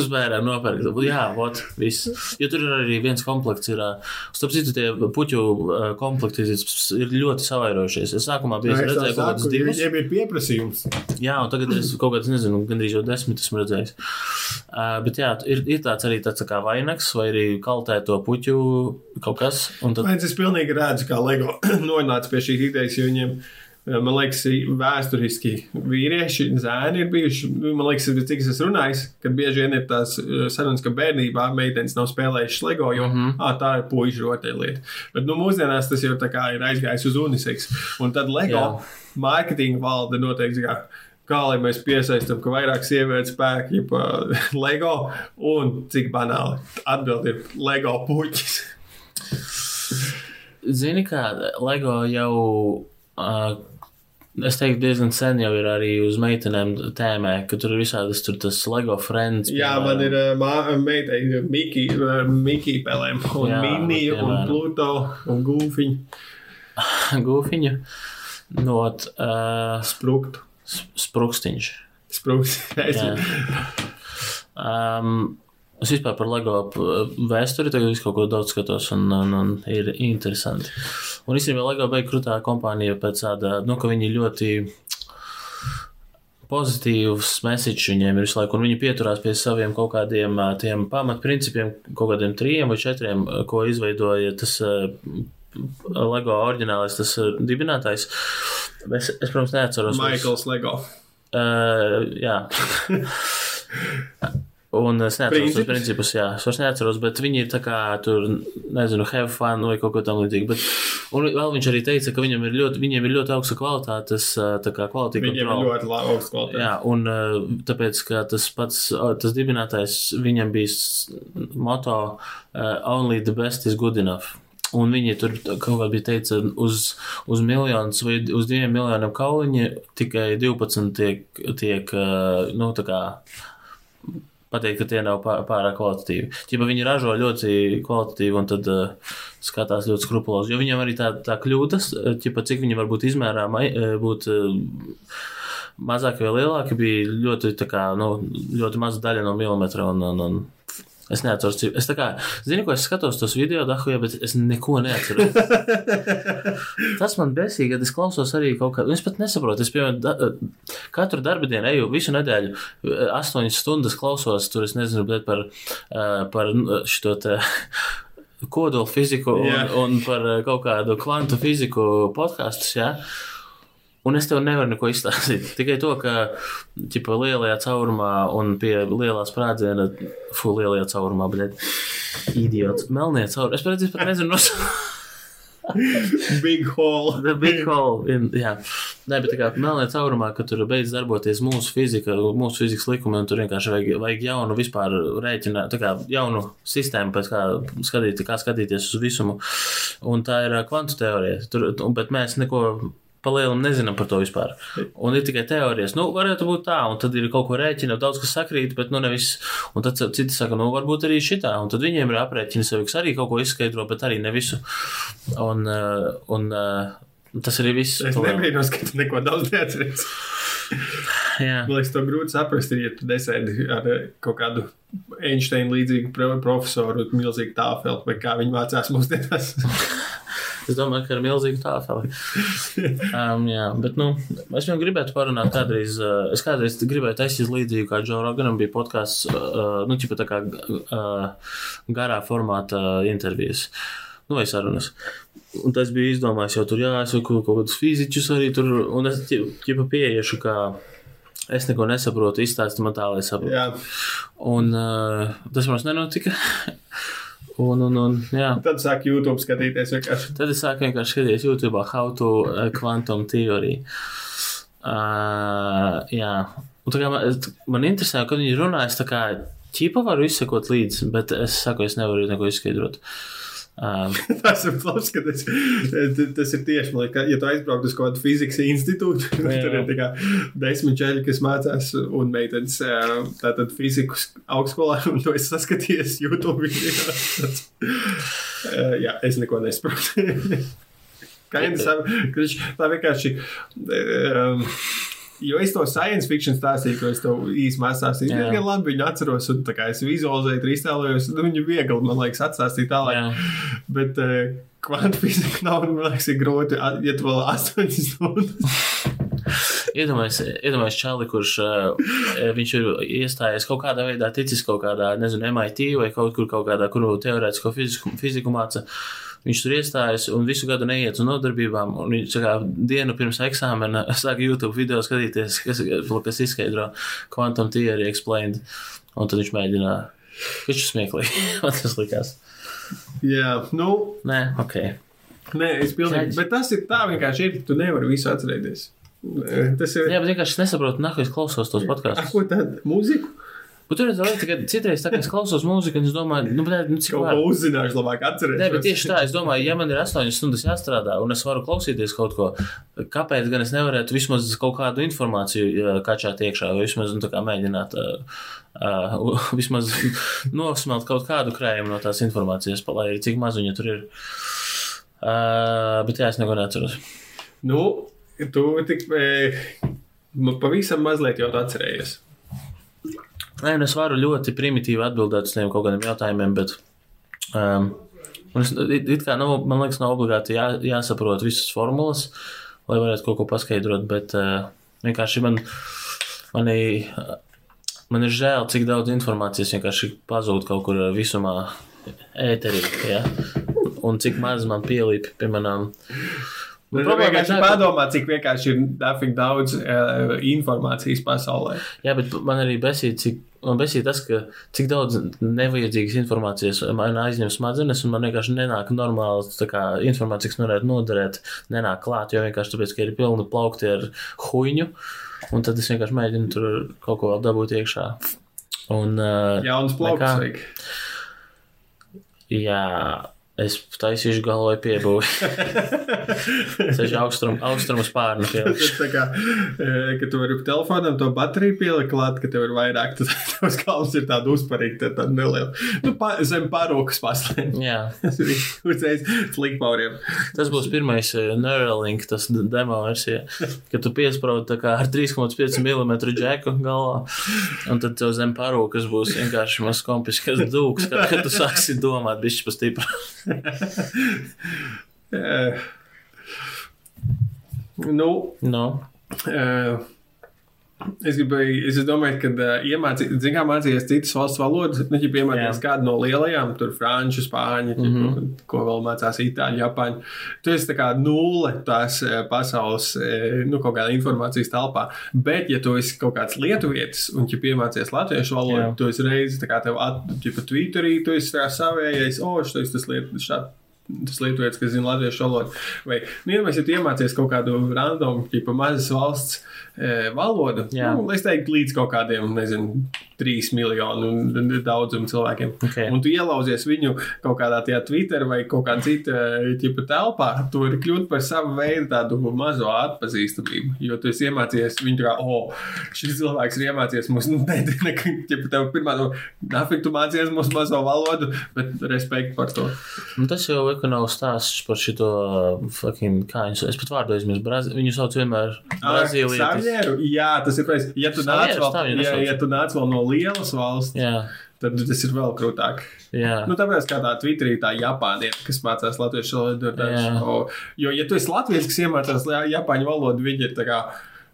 Speaker 3: Uz bērniem nopērkt. Jā, vot, viss. Jo tur ir arī viens komplekts. Ir, starp citu, tie puķu komplekti ir ļoti savairojušies. Es sākumā biju
Speaker 2: Es tev
Speaker 3: redzējis kaut
Speaker 2: saku,
Speaker 3: kādus divus.
Speaker 2: Viņiem ir pieprasījums.
Speaker 3: Jā, un tagad es kaut kādā, nezinu, gandrīz jau desmit esmu redzējis. Uh, bet jā, ir, ir tāds arī tāds tā kā vainags, vai arī kaltēto puķu kaut kas. Tad,
Speaker 2: Tāpēc es pilnīgi redzu, kā LEGO nonāca pie šīs idejas, jo viņiem, eh, man liekas, vēsturiski vīrieši, zēni ir bijuši. nu, Man liekas, cik es esmu runājis, kad bieži vien ir tās eh, sarunas, ka bērnībā meitenes nav spēlējušas LEGO, jo mm -hmm. ah, tā ir puikas rotaļlieta. Bet nu, mūsdienās tas jau ir aizgājis uz uniseks. Un tad LEGO
Speaker 3: Jā.
Speaker 2: mārketinga valde noteikti. Kā, Kā lai mēs piesaistām, ka vairāk sievietes spēku pa LEGO un cik banāli atbild ir LEGO puķis.
Speaker 3: zini, kā LEGO jau, uh, es teiktu, diezgan sen jau ir arī uz meitenēm tēmē, ka tur ir visādas tur tas LEGO friends.
Speaker 2: Jā, man ir uh, meitai Miki, uh, Miki pelēm, un
Speaker 3: Jā,
Speaker 2: Mini, un
Speaker 3: piemēram.
Speaker 2: Pluto, un Gūfiņu
Speaker 3: Gūfiņa. Not uh,
Speaker 2: spruktu.
Speaker 3: sprukstiņš. Jā. Um, es vispār par LEGO p- vēsturi tagad kaut ko daudz skatos, un, un, un ir interesanti. Un īstenībā LEGO beig krutā kompānija pēc tāda, nu, ka viņi ļoti pozitīvs message viņiem ir visu laiku, un viņi pieturās pie saviem kaut kādiem ā, tiem pamatprincipiem, kaut kādiem trījiem vai četriem, ā, ko izveidoja tas LEGO oriģinālais, tas dibinātājs. Es, es, protams, neatceros.
Speaker 2: Maikls Lego.
Speaker 3: Uh, jā. Un es neatceros tos
Speaker 2: Principus?
Speaker 3: jā, es vairs neatceros, bet viņi ir tā kā tur, nezinu, have fun vai kaut ko tam līdzīgu. Bet, un vēl viņš arī teica, ka viņam ir ļoti, viņiem ir ļoti augsta kvalitātes, ā, tā kā kvalitāte
Speaker 2: Viņiem ir
Speaker 3: kontrola.
Speaker 2: ļoti labi augsts kvalitāte.
Speaker 3: Jā, un tāpēc, ka tas pats, tas dibinātājs, viņam bija moto Only the best is good enough. Un viņi tur kaut kā bija teica, uz, uz miljonus vai uz diviem miljoniem kauliņi tikai 12 tiek, tiek nu, tā kā pateikt, ka tie nav pā- pārāk kvalitatīvi. Ja viņi ražo ļoti kvalitatīvi un tad uh, skatās ļoti skrupulozi, jo viņam arī tā, tā kļūdas, ķipa, cik viņi var būt izmērāma, būt uh, mazāki vai lielāki, bija ļoti, kā, nu, ļoti maza daļa no milimetra. Un, un, un es neatceros, cik. Es tā kā, zinu, ko es skatos tos video, dahuja, bet es neko neatceros. Tas man besīgi, kad es klausos arī kaut kā, es pat nesaprotu, es, piemēram, da, katru darba dienu eju visu nedēļu, eh, astoņas stundas klausos, tur es nezinu, bet par, eh, par šo te kodolu fiziku un,
Speaker 2: Jā.
Speaker 3: un par eh, kaut kādu kvantu fiziku podkastus, jā. Un es tev nevaru neko izstāstīt. Tikai to, ka ķipa, lielajā caurumā un pie lielā sprādziena, fu, lielajā caurumā, bet idiots, melnajā caurumā. Es pēc pat nezinu.
Speaker 2: Big hole.
Speaker 3: The big hole. In, jā, Nē, bet tā kā melnē caurumā, kad tur beidz darboties mūsu fizika, mūsu fizikas likumi, un tur vienkārši vajag, vajag jaunu vispār rēķinu, tā kā jaunu sistēmu, pēc kā, skatīt, kā skatīties uz visumu. Un tā ir kvantu teorija. Tur, bet mēs neko palielam nezinām par to vispār. Un ir tikai teorijas. Nu, varētu būt tā, un tad ir kaut ko rēķina, daudz kas sakrīt, bet nu nevis. Un tad citi saka, nu, varbūt arī šitā. Un tad viņiem ir aprēķini sevi, kas arī kaut ko izskaidro, bet arī ne visu. Un, uh, un uh, tas arī viss.
Speaker 2: Es nebrīnos, ka tu neko daudz neatceries. Man liekas, to grūti saprast, ja tu nesēdi ar eh, kaut kādu Einsteina līdzīgu pro- profesoru, milzīgu tāfeli, vai kā viņi mācās mūsdienās.
Speaker 3: Es domāju, ka ar milzīgu tāfeli. Um, jā, bet, nu, es jau gribētu parunāt kādreiz, uh, es kādreiz gribēju taisīt līdzīgu, kā Džo Roganam bija podkāsts, uh, nu, ķipa tā kā uh, garā formāta intervijas. Nu, vai sarunas. Un tas bija izdomājis jau tur, jā, es kaut, kādus fiziķus arī tur, un es ķipa pieiešu, kā es neko nesaprotu, izstāsti man tā, lai saprotu.
Speaker 2: Jā,
Speaker 3: Un uh, tas mums nenotika. Un, un, un, jā.
Speaker 2: tad sāk YouTube skatīties vienkārši.
Speaker 3: Tad es sāku vienkārši skatīties YouTube, how to uh, quantum theory. Uh, jā, un tā kā man, man interesē, kad viņi runā, es tā kā ķīpa varu izsekot līdzi, bet es saku, es nevaru neko izskaidrot. Um,
Speaker 2: Tas ir labs, ka tas, tas ir tieši, man liekas, ja tu aizbrauktu uz kādu fizikas institūtu, tad tur ir tikai desmit čeļi, kas mācās, un meitenes tātad fizikas augstskolā, un to es saskatījies YouTube video. Jā, es neko nesaprotu. Jau teicu, tā vienkārši. um, Jo es to science fiction stāstīju, ko es tev īstenībā stāstīju.
Speaker 3: Jā.
Speaker 2: Diezgan labi viņu atceros, un es vizualizēju, iztēlojos, nu, viņu viegli, man liekas, atstāstīt tālāk.
Speaker 3: jā,
Speaker 2: Bet uh, kvantu fizika nav, man liekas, ir grūti, ja tu vēl 8 stundas.
Speaker 3: iedomājieties, iedomājieties Čāli, kurš uh, viņš ir iestājies kaut kādā veidā, ticis kaut kādā, nezinu, MIT vai kaut kur kaut kādā, kur teorētisko fiziku, fiziku māca. Viņš tur iestājas un visu gadu neiet uz nodarbībām. un Viņš kā dienu pirms eksāmena sāk YouTube video skatīties, kas, kas izskaidro quantum theory explained. Un tad viņš mēģina. Viņš ir smieklīgi. Man tas likās.
Speaker 2: Jā, nu,
Speaker 3: Nē, ok.
Speaker 2: nē, es pilnīgi. Bet tas ir tā vienkārši ir, tu nevari visu atcerēties. Eh, Tas ir.
Speaker 3: Jā, bet vienkārši es nesaprotu, nāk, es klausos tos
Speaker 2: Ar
Speaker 3: podkāstus.
Speaker 2: ko tādu mūziku?
Speaker 3: Bet tur ir tā lieta, ka citreiz tā es klausos mūziku, un es domāju, nu, bet, nu cik
Speaker 2: ko uzzināšu, labāk atcerēties.
Speaker 3: Nē, bet tieši tā, es domāju, ja man ir 8 stundas jāstrādā, un es varu klausīties kaut ko, kāpēc gan es nevarētu vismaz kaut kādu informāciju uh, kačāt iekšā, vai vismaz nu, mēģināt uh, uh, vismaz nosmelt kaut kādu krājumu no tās informācijas, lai cik maz viņa tur ir. Uh, bet jā, es neko neatceros.
Speaker 2: Nu, tu tik. E, nu, pavisam mazliet jau atcerējies.
Speaker 3: Nē, es varu ļoti primitīvi atbildēt uz tiem kaut kādiem jautājumiem, bet. Um, es, it, it kā nav, man liekas, nav obligāti jā, jāsaprot visas formulas, lai varētu kaut ko paskaidrot, bet uh, vienkārši man, manī, man ir žēl, cik daudz informācijas vienkārši pazūd kaut kur visumā ēterī, ja? un cik maz man pielīp pie manām.
Speaker 2: Nu,
Speaker 3: problēma ir
Speaker 2: vienkārši
Speaker 3: tā, ka-
Speaker 2: padomā, cik vienkārši ir dafīgi daudz uh, informācijas pasaulē.
Speaker 3: Jā, bet man arī besīja, cik, man besīja tas, ka cik daudz nevajadzīgas informācijas man aizņem smadzenes, un man vienkārši nenāk normāli tā kā informācija, kas man varētu noderēt, nenāk klāt, jo vienkārši tāpēc, ka ir pilni plaukti ar huņu, un tad es vienkārši mēģinu tur kaut ko vēl dabūt iekšā. Un, uh,
Speaker 2: Jauns plauks.
Speaker 3: Nekā.
Speaker 2: vajag.
Speaker 3: jā, es taisīšu galvoju piebūvi. es esmu augstrum, austrumu spārnu pielikšu.
Speaker 2: Tas tā kā, e, ka tu vari telefonam to bateriju pielikt klāt, ka tev ir vairāk, tad tavs kalns ir tāda uzparīga, tāda neliela. Nu, pa, zem pārokas paslēm.
Speaker 3: Jā.
Speaker 2: Uzreiz flikpauriem.
Speaker 3: Tas būs pirmais uh, Neuralink, tas demo versija, kad tu piesprādi tā kā ar 3,5 mm džeku galvā, un tad tev zem parūkas būs vienkārši mazs kompis, kas dūks, kad, kad tu sāksi domāt bišķi pa stipru.
Speaker 2: E, nu,
Speaker 3: No.
Speaker 2: e, Es gribēju, es domāju, ka uh, iemācīt, zin, kā mācīties citas valsts valodas, nu, ja piemēram kādu no lielajām, tur franču, spāņu, mm. -hmm. ko vēl mācās itāļu, japāņu. Tu esi tā kā nulle tās pasaules, nu, kaut kādā informācijas telpā. Bet, ja tu esi kaut kāds lietuvietis un, ja piemācies latviešu valodu,
Speaker 3: Jā.
Speaker 2: tu esi reizi, tā kā tev at, ja pa Twitterī, tu esi tā savējais, o, šis tas liet, šādi. Tas lietuvietis, kas zina latviešu valodu. Vai, nu, ja mēs jau iemācīties kaut kādu random, tipa mazas valsts e, valodu,
Speaker 3: Jā.
Speaker 2: nu, es teiktu, līdz kaut kādiem, nezinu, trīs miljonu daudzam cilvēkiem.
Speaker 3: Ok.
Speaker 2: Un tu ielauzies viņu kaut kādā tajā Twitter vai kaut kādā citā tipa telpā, tu vari kļūt par savu veidu tādu mazo atpazīstamību. Jo tu esi iemācījies viņu kā, o, oh, šis cilvēks ir iemācījies mums, nu, ne, ne, ne, tev pirmā, nu, nafik tu mācījies mūsu mazo valodu, bet respekt par to.
Speaker 3: Un tas jau ir nav stāsts par šo fucking, kā viņus, es pat vārdu aizmirsu, Brazi, viņu sauc vienmēr Brazīlietis.
Speaker 2: Savieru? Jā, tas ir pēc, ja tu nāc vēl, ja, ja tu nāc vēl no lielas valsts,
Speaker 3: Jā,
Speaker 2: tad tas ir vēl krūtāk.
Speaker 3: jā.
Speaker 2: Nu, tāpēc, kā tā Twitterī tā Japānieta, kas mācās latviešu valodu, o, jo, ja tu esi latviečs, kas iemācās japāņu valodu, viņi ir tā kā,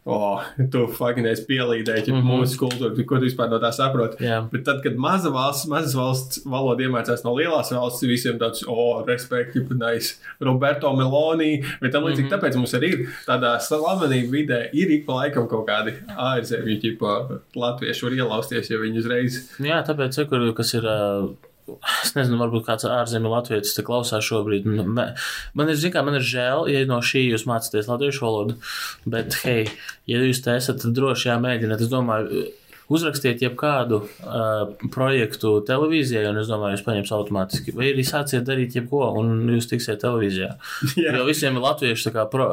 Speaker 2: o, tu fucking pielīdēji, ja mm. -hmm. mūsu kultūru, ko tu vispār no tā saproti.
Speaker 3: Jā.
Speaker 2: Bet tad, kad maza valsts, mazas valsts valoda iemācās no lielās valsts, visiem tāds, o, respekt, jau nice, Roberto Meloni, bet tam līdzīgi, mm. -hmm. tāpēc mums arī ir tādā slavenību vidē, ir ik pa laikam kaut kādi ārzemju, ķipa, latvieši var ielausties, jo viņi uzreiz,
Speaker 3: Jā, tāpēc, ja, kur, kas ir. ā, Es nezinu, varbūt kāds ārzemju latvijas te klausās šobrīd. Nu, me- Man ir, zin kā, man ir žēl, ja no šī jūs mācāties latviešu valodu, bet, hei, ja jūs te esat, tad droši jāmēģiniet. Es domāju, uzrakstiet jebkādu uh, projektu televīzijai, un es domāju, jūs paņems automātiski. Vai arī sāciet darīt jebko, un jūs tiksiet televīzijā.
Speaker 2: Jā.
Speaker 3: Jo visiem ir kā pro,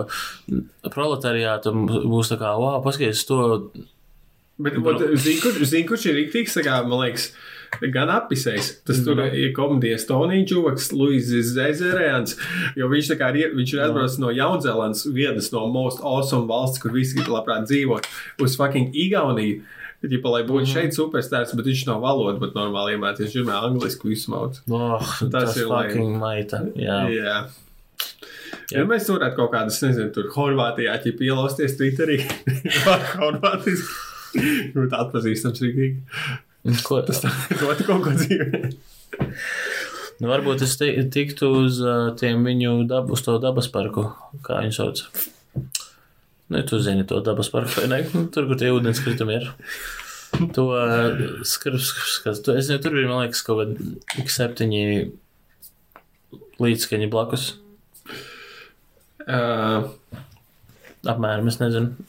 Speaker 3: proletariātam būs tā kā, wow, paskaties to
Speaker 2: Bet, kur, zini, kurš ir rīktīgs, man liekas, gan apvisējis. Tas tur
Speaker 3: Nu.
Speaker 2: ir komēdijas Tonija Čuvaks, Luizis Zezerēns, jo viņš tā kā ir, viņš ir atbraucis no Jaunzēlandes, vienas no most awesome valsts, kur visi labprāt dzīvot, uz fucking Igauniju. Ģipa, lai būtu šeit superstarps, bet viņš nav valoda, bet normāli viņš ir angliski visu mauc.
Speaker 3: Oh, tas,
Speaker 2: Tas ir
Speaker 3: fucking maita. Jā.
Speaker 2: Jā. Ja mēs varētu kaut kādas, nezinu, tur Horvātijā ķip ielausties Twitterī, Horvātijas, ļoti atpazīstams rīkīgi.
Speaker 3: Ko,
Speaker 2: Dot kaut ko dzīvē.
Speaker 3: nu, varbūt es tiktu uz tiem viņu dab, uz to dabas parku, kā viņi sauc. Nu, tu zini to dabas parku, vai ne? Nu, Tur, kur tie ūdenskritumi ir. To skarbs, kas, tu, es nezinu, tur bija, man liekas, kaut kādi septiņi līdzskaņi blakus.
Speaker 2: Uh,
Speaker 3: Apmēram, es nezinu.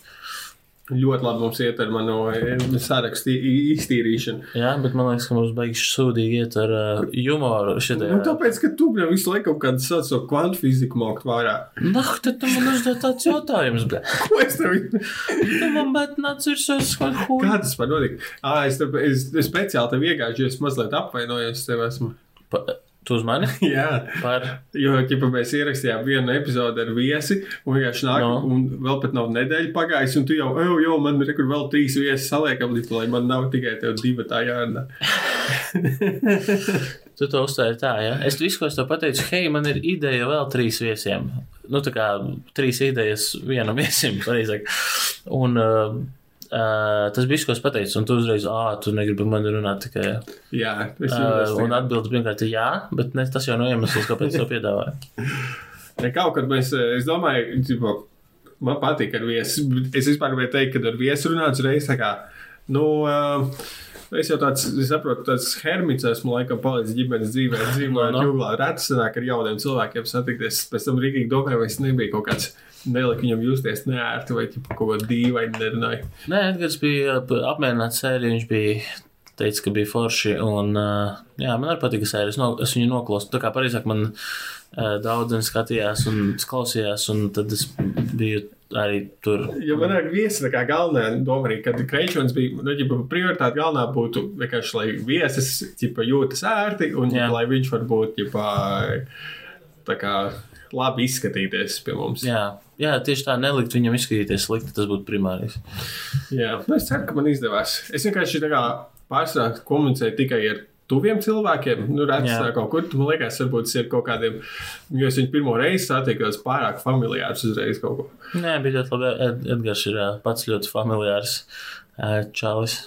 Speaker 2: Ļoti labi mums iet ar manu eh, sarakstu iztīrīšanu.
Speaker 3: Jā, bet man liekas, ka mums beigas sūdīgi iet ar uh, humoru šitajā.
Speaker 2: Nu, tāpēc, ka tu jau visu laiku kaut kādu savu so kvantu fiziku mākt vairāk.
Speaker 3: Nah, tad tu man uzdod tāds jautājums, bet
Speaker 2: Ko es tev
Speaker 3: tu man bet nāc virsūs kaut ko.
Speaker 2: Kā tas var notikt? Ā, es, tev, es, es speciāli tev iegāju, jo es mazliet apvainojos tev esmu.
Speaker 3: Pa, tu uz mani?
Speaker 2: Jā,
Speaker 3: Par.
Speaker 2: jo, ja mēs ierakstījām vienu epizodi ar viesi, un vienkārši nāk,
Speaker 3: No.
Speaker 2: un vēl pat nav nedēļa pagājusi, un tu jau, jau, jau man ir vēl trīs viesi saliekam, lai man nav tikai tev divi tā jārunā.
Speaker 3: Tu to uztvēri tā, ja? Es visu, ko es tev pateicu, hei, man ir ideja vēl trīs viesiem. Nu, tā kā trīs idejas vienam viesim, pareizāk. Un uh, uh, tas bija, ko es pateicu, un tu uzreiz, ah, tu negribi man runāt tikai.
Speaker 2: Jā, es
Speaker 3: Uh, un atbildi pirmkārt ir jā, bet ne, tas jau nav iemesls, kāpēc to piedāvāju.
Speaker 2: Ja kaut kad mēs, es domāju, tipo, man patīk ar viesu. Es vispār gribēju teikt, ka ar viesu runāts reiz tā kā, nu, uh, es jau tāds, es saprotu, tāds hermits esmu laikam palicis ģimenes dzīvē, dzīvoju
Speaker 3: No, no.
Speaker 2: jūglā. Reti sanāk ar jauniem cilvēkiem satikties. Pēc tam Rīgīgi domāju, vai es nebiju kaut kāds, nelika viņam justies neērti vai kaut ko dīvaini nerunāju.
Speaker 3: Nē, Edgars bija apmierināts sēriju, viņš bija teica, ka bija forši, un uh, jā, man arī patika sērija, es, no, es viņu noklausu. Tā kā pareizāk man uh, daudz skatījās un klausījās, un tad es biju arī tur.
Speaker 2: Jo man ir viesi tā kā galvenā doma arī, kad Kreičons bija, nu, ja prioritāte galvenā būtu vienkārši, lai viesis, ķipa, jūtas ērti un,
Speaker 3: Jā.
Speaker 2: lai viņš var būt, ķipa, tā kā labi izskatīties pie mums.
Speaker 3: Jā, jā, tieši tā nelikt viņam izskatīties slikti, tas būtu primārais.
Speaker 2: Jā. Nu, es ceru, ka man izdevās. Es vienkārši tā kā pārsvarā komunicēju tikai ar tuviem cilvēkiem. Nu, redz, tā kaut kur, man liekas, varbūt tas ir kaut kādiem, jo es viņu pirmo reizi satiku, tas pārāk familiārs uzreiz kaut ko.
Speaker 3: Nē, bija ļoti labi. Ed Edgars ir pats ļoti familiārs čalis.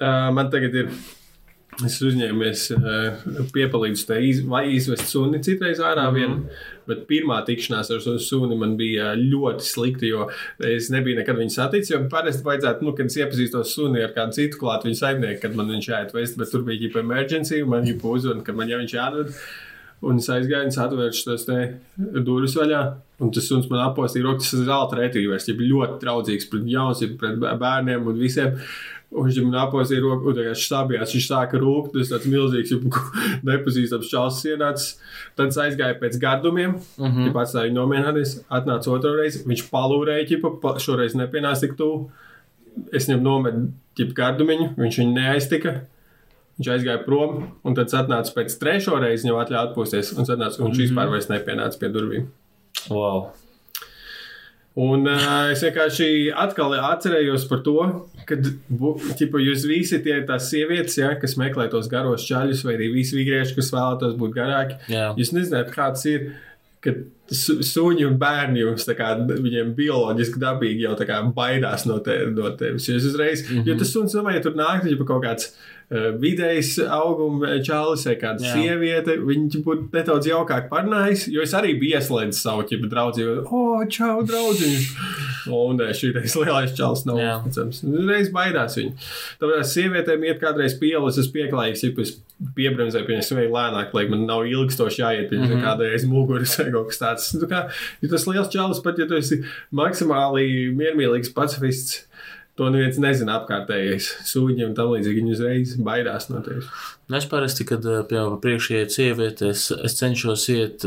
Speaker 2: Uh, man tagad ir. Es uzņēmies uh, piepalīdzu te iz, vai izvest suni citreiz ārā mm -hmm. vien, bet pirmā tikšanās ar šo suni man bija ļoti slikta, jo es nebiju nekad viņu saticis, parasti vajadzētu, nu, kad es iepazīstos suni ar kādu citu klāt viņu saimnieku, kad man viņš jāatvest, bet tur bija ģipa emergency, man ģipa uzvana, ka man jau viņš jāatved. Un es aizgāju, atvēršu tos durvis vaļā. Un tas suns man apostīja rokas, tas ir zelta retīvers, jau ļoti draudzīgs pret jauns, pret bērniem un visiem. Un viņš man apostīja roku, un tagad stābjās, viņš sāka rūkt, tas tāds milzīgs, nepazīstams čals ienācis. Tad es aizgāju pēc gardumiem, mm -hmm. ja pats tā viņa nomierināties, atnāca otru reizi, viņš palūrēja, ķipa, pa, šoreiz nepienāca tik tuvu. Es viņam nometu ķipa gardumiņu, viņš viņu neaiztika. Viņš aizgāja prom, un tad es atnācu pēc trešo reizi, viņam atļāva atpūsties. Un, atnācu, un viņš vispār vairs nepienāca pie durvīm.
Speaker 3: Wow.
Speaker 2: Un uh, es vienkārši atkal atcerējos par to, ka jūs visi tie tās sievietes, ja, kas meklē tos garos čaļus, vai arī visi vīrieši, kas vēlētos būt garāki.
Speaker 3: Jā.
Speaker 2: Jūs nezināt, kāds ir. Kad su, suņi un bērni jums tā kā viņiem bioloģiski dabīgi jau tā kā baidās no, te, no tevis. Jūs uzreiz, mm -hmm. jo tas suns, domāju, ja tur nāk, tad jau kaut kāds uh, vidējs auguma čalis vai kāda
Speaker 3: Jā.
Speaker 2: sieviete, viņi būtu nedaudz jaukāk parunājis, jo es arī biju ieslēdzis savu ķipu draudzību. O, oh, čau, draudziņš! Un nē, šī lielais čalis nav uzticams. Reiz baidās viņi. Tāpēc sievietēm iet kādreiz pielas, es pieklājīgs, ja es piebremzēju, pie viņas vajag lēnāk, lai man nav ilgstoši jāiet pie
Speaker 3: Mhm.
Speaker 2: viņas kādreiz muguras vai kaut kas tāds. Nu, kā, ja tas liels čalis, pat ja tu esi maksimāli miermīlīgs pacifists, to neviens nezina apkārtējais. Sūņi un tam līdzīgi viņi uzreiz baidās no tevis.
Speaker 3: Nu, Es parasti, kad ā, pie priekšā iet sieviete, es, es cenšos iet.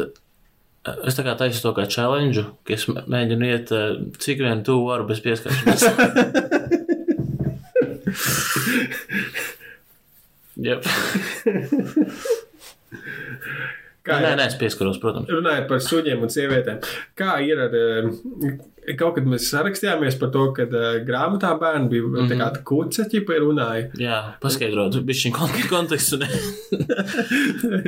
Speaker 3: ā, Es tā kā taisu to kā challenge, ka es mē- mēģinu iet ā, cik vien tuvu varu bez pieskaršanās. Yep.
Speaker 2: Kā
Speaker 3: Nē, nē, es pieskaros, protams.
Speaker 2: Runājot par suņiem un sievietēm, kā ir ar. eh, Kaut kad mēs sarakstījāmies par to, ka uh, grāmatā bērni bija mm -hmm. tā kā kuce, ķipa runāja.
Speaker 3: Jā, paskaidrot, bija šī kontekstu. Ne?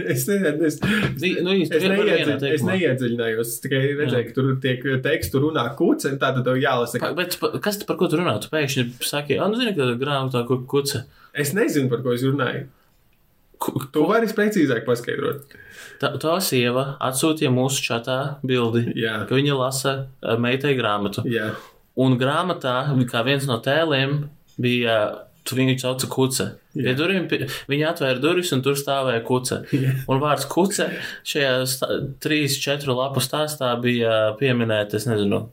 Speaker 2: es nezinu, es,
Speaker 3: nu,
Speaker 2: es, neiedziļ, es neiedziļinājos. Tikai redzēju, ka tur tiek tekstu runā kuce, un tātad tev jālasa.
Speaker 3: Pa-
Speaker 2: Kā...
Speaker 3: Bet pa- kas tu par ko tu runā? Tu pēkšņi saki, ah, nu, zini, ka grāmatā kuce.
Speaker 2: Es nezinu, par ko es runāju. Tu vari precīzāk paskaidrot.
Speaker 3: Tā, tā sieva atsūtīja mūsu čatā bildi,
Speaker 2: Jā.
Speaker 3: ka viņa lasa ā, meitai grāmatu.
Speaker 2: Jā,
Speaker 3: Un grāmatā, kā viens no tēliem, bija. Tu viņu sauca kuce. Pie
Speaker 2: Jā.
Speaker 3: durvīm, pie- viņa atvēra durvis, un tur stāvēja kuce. Un vārds kuce šajā trīs, četru lapu stāstā bija pieminēta, es nezinu,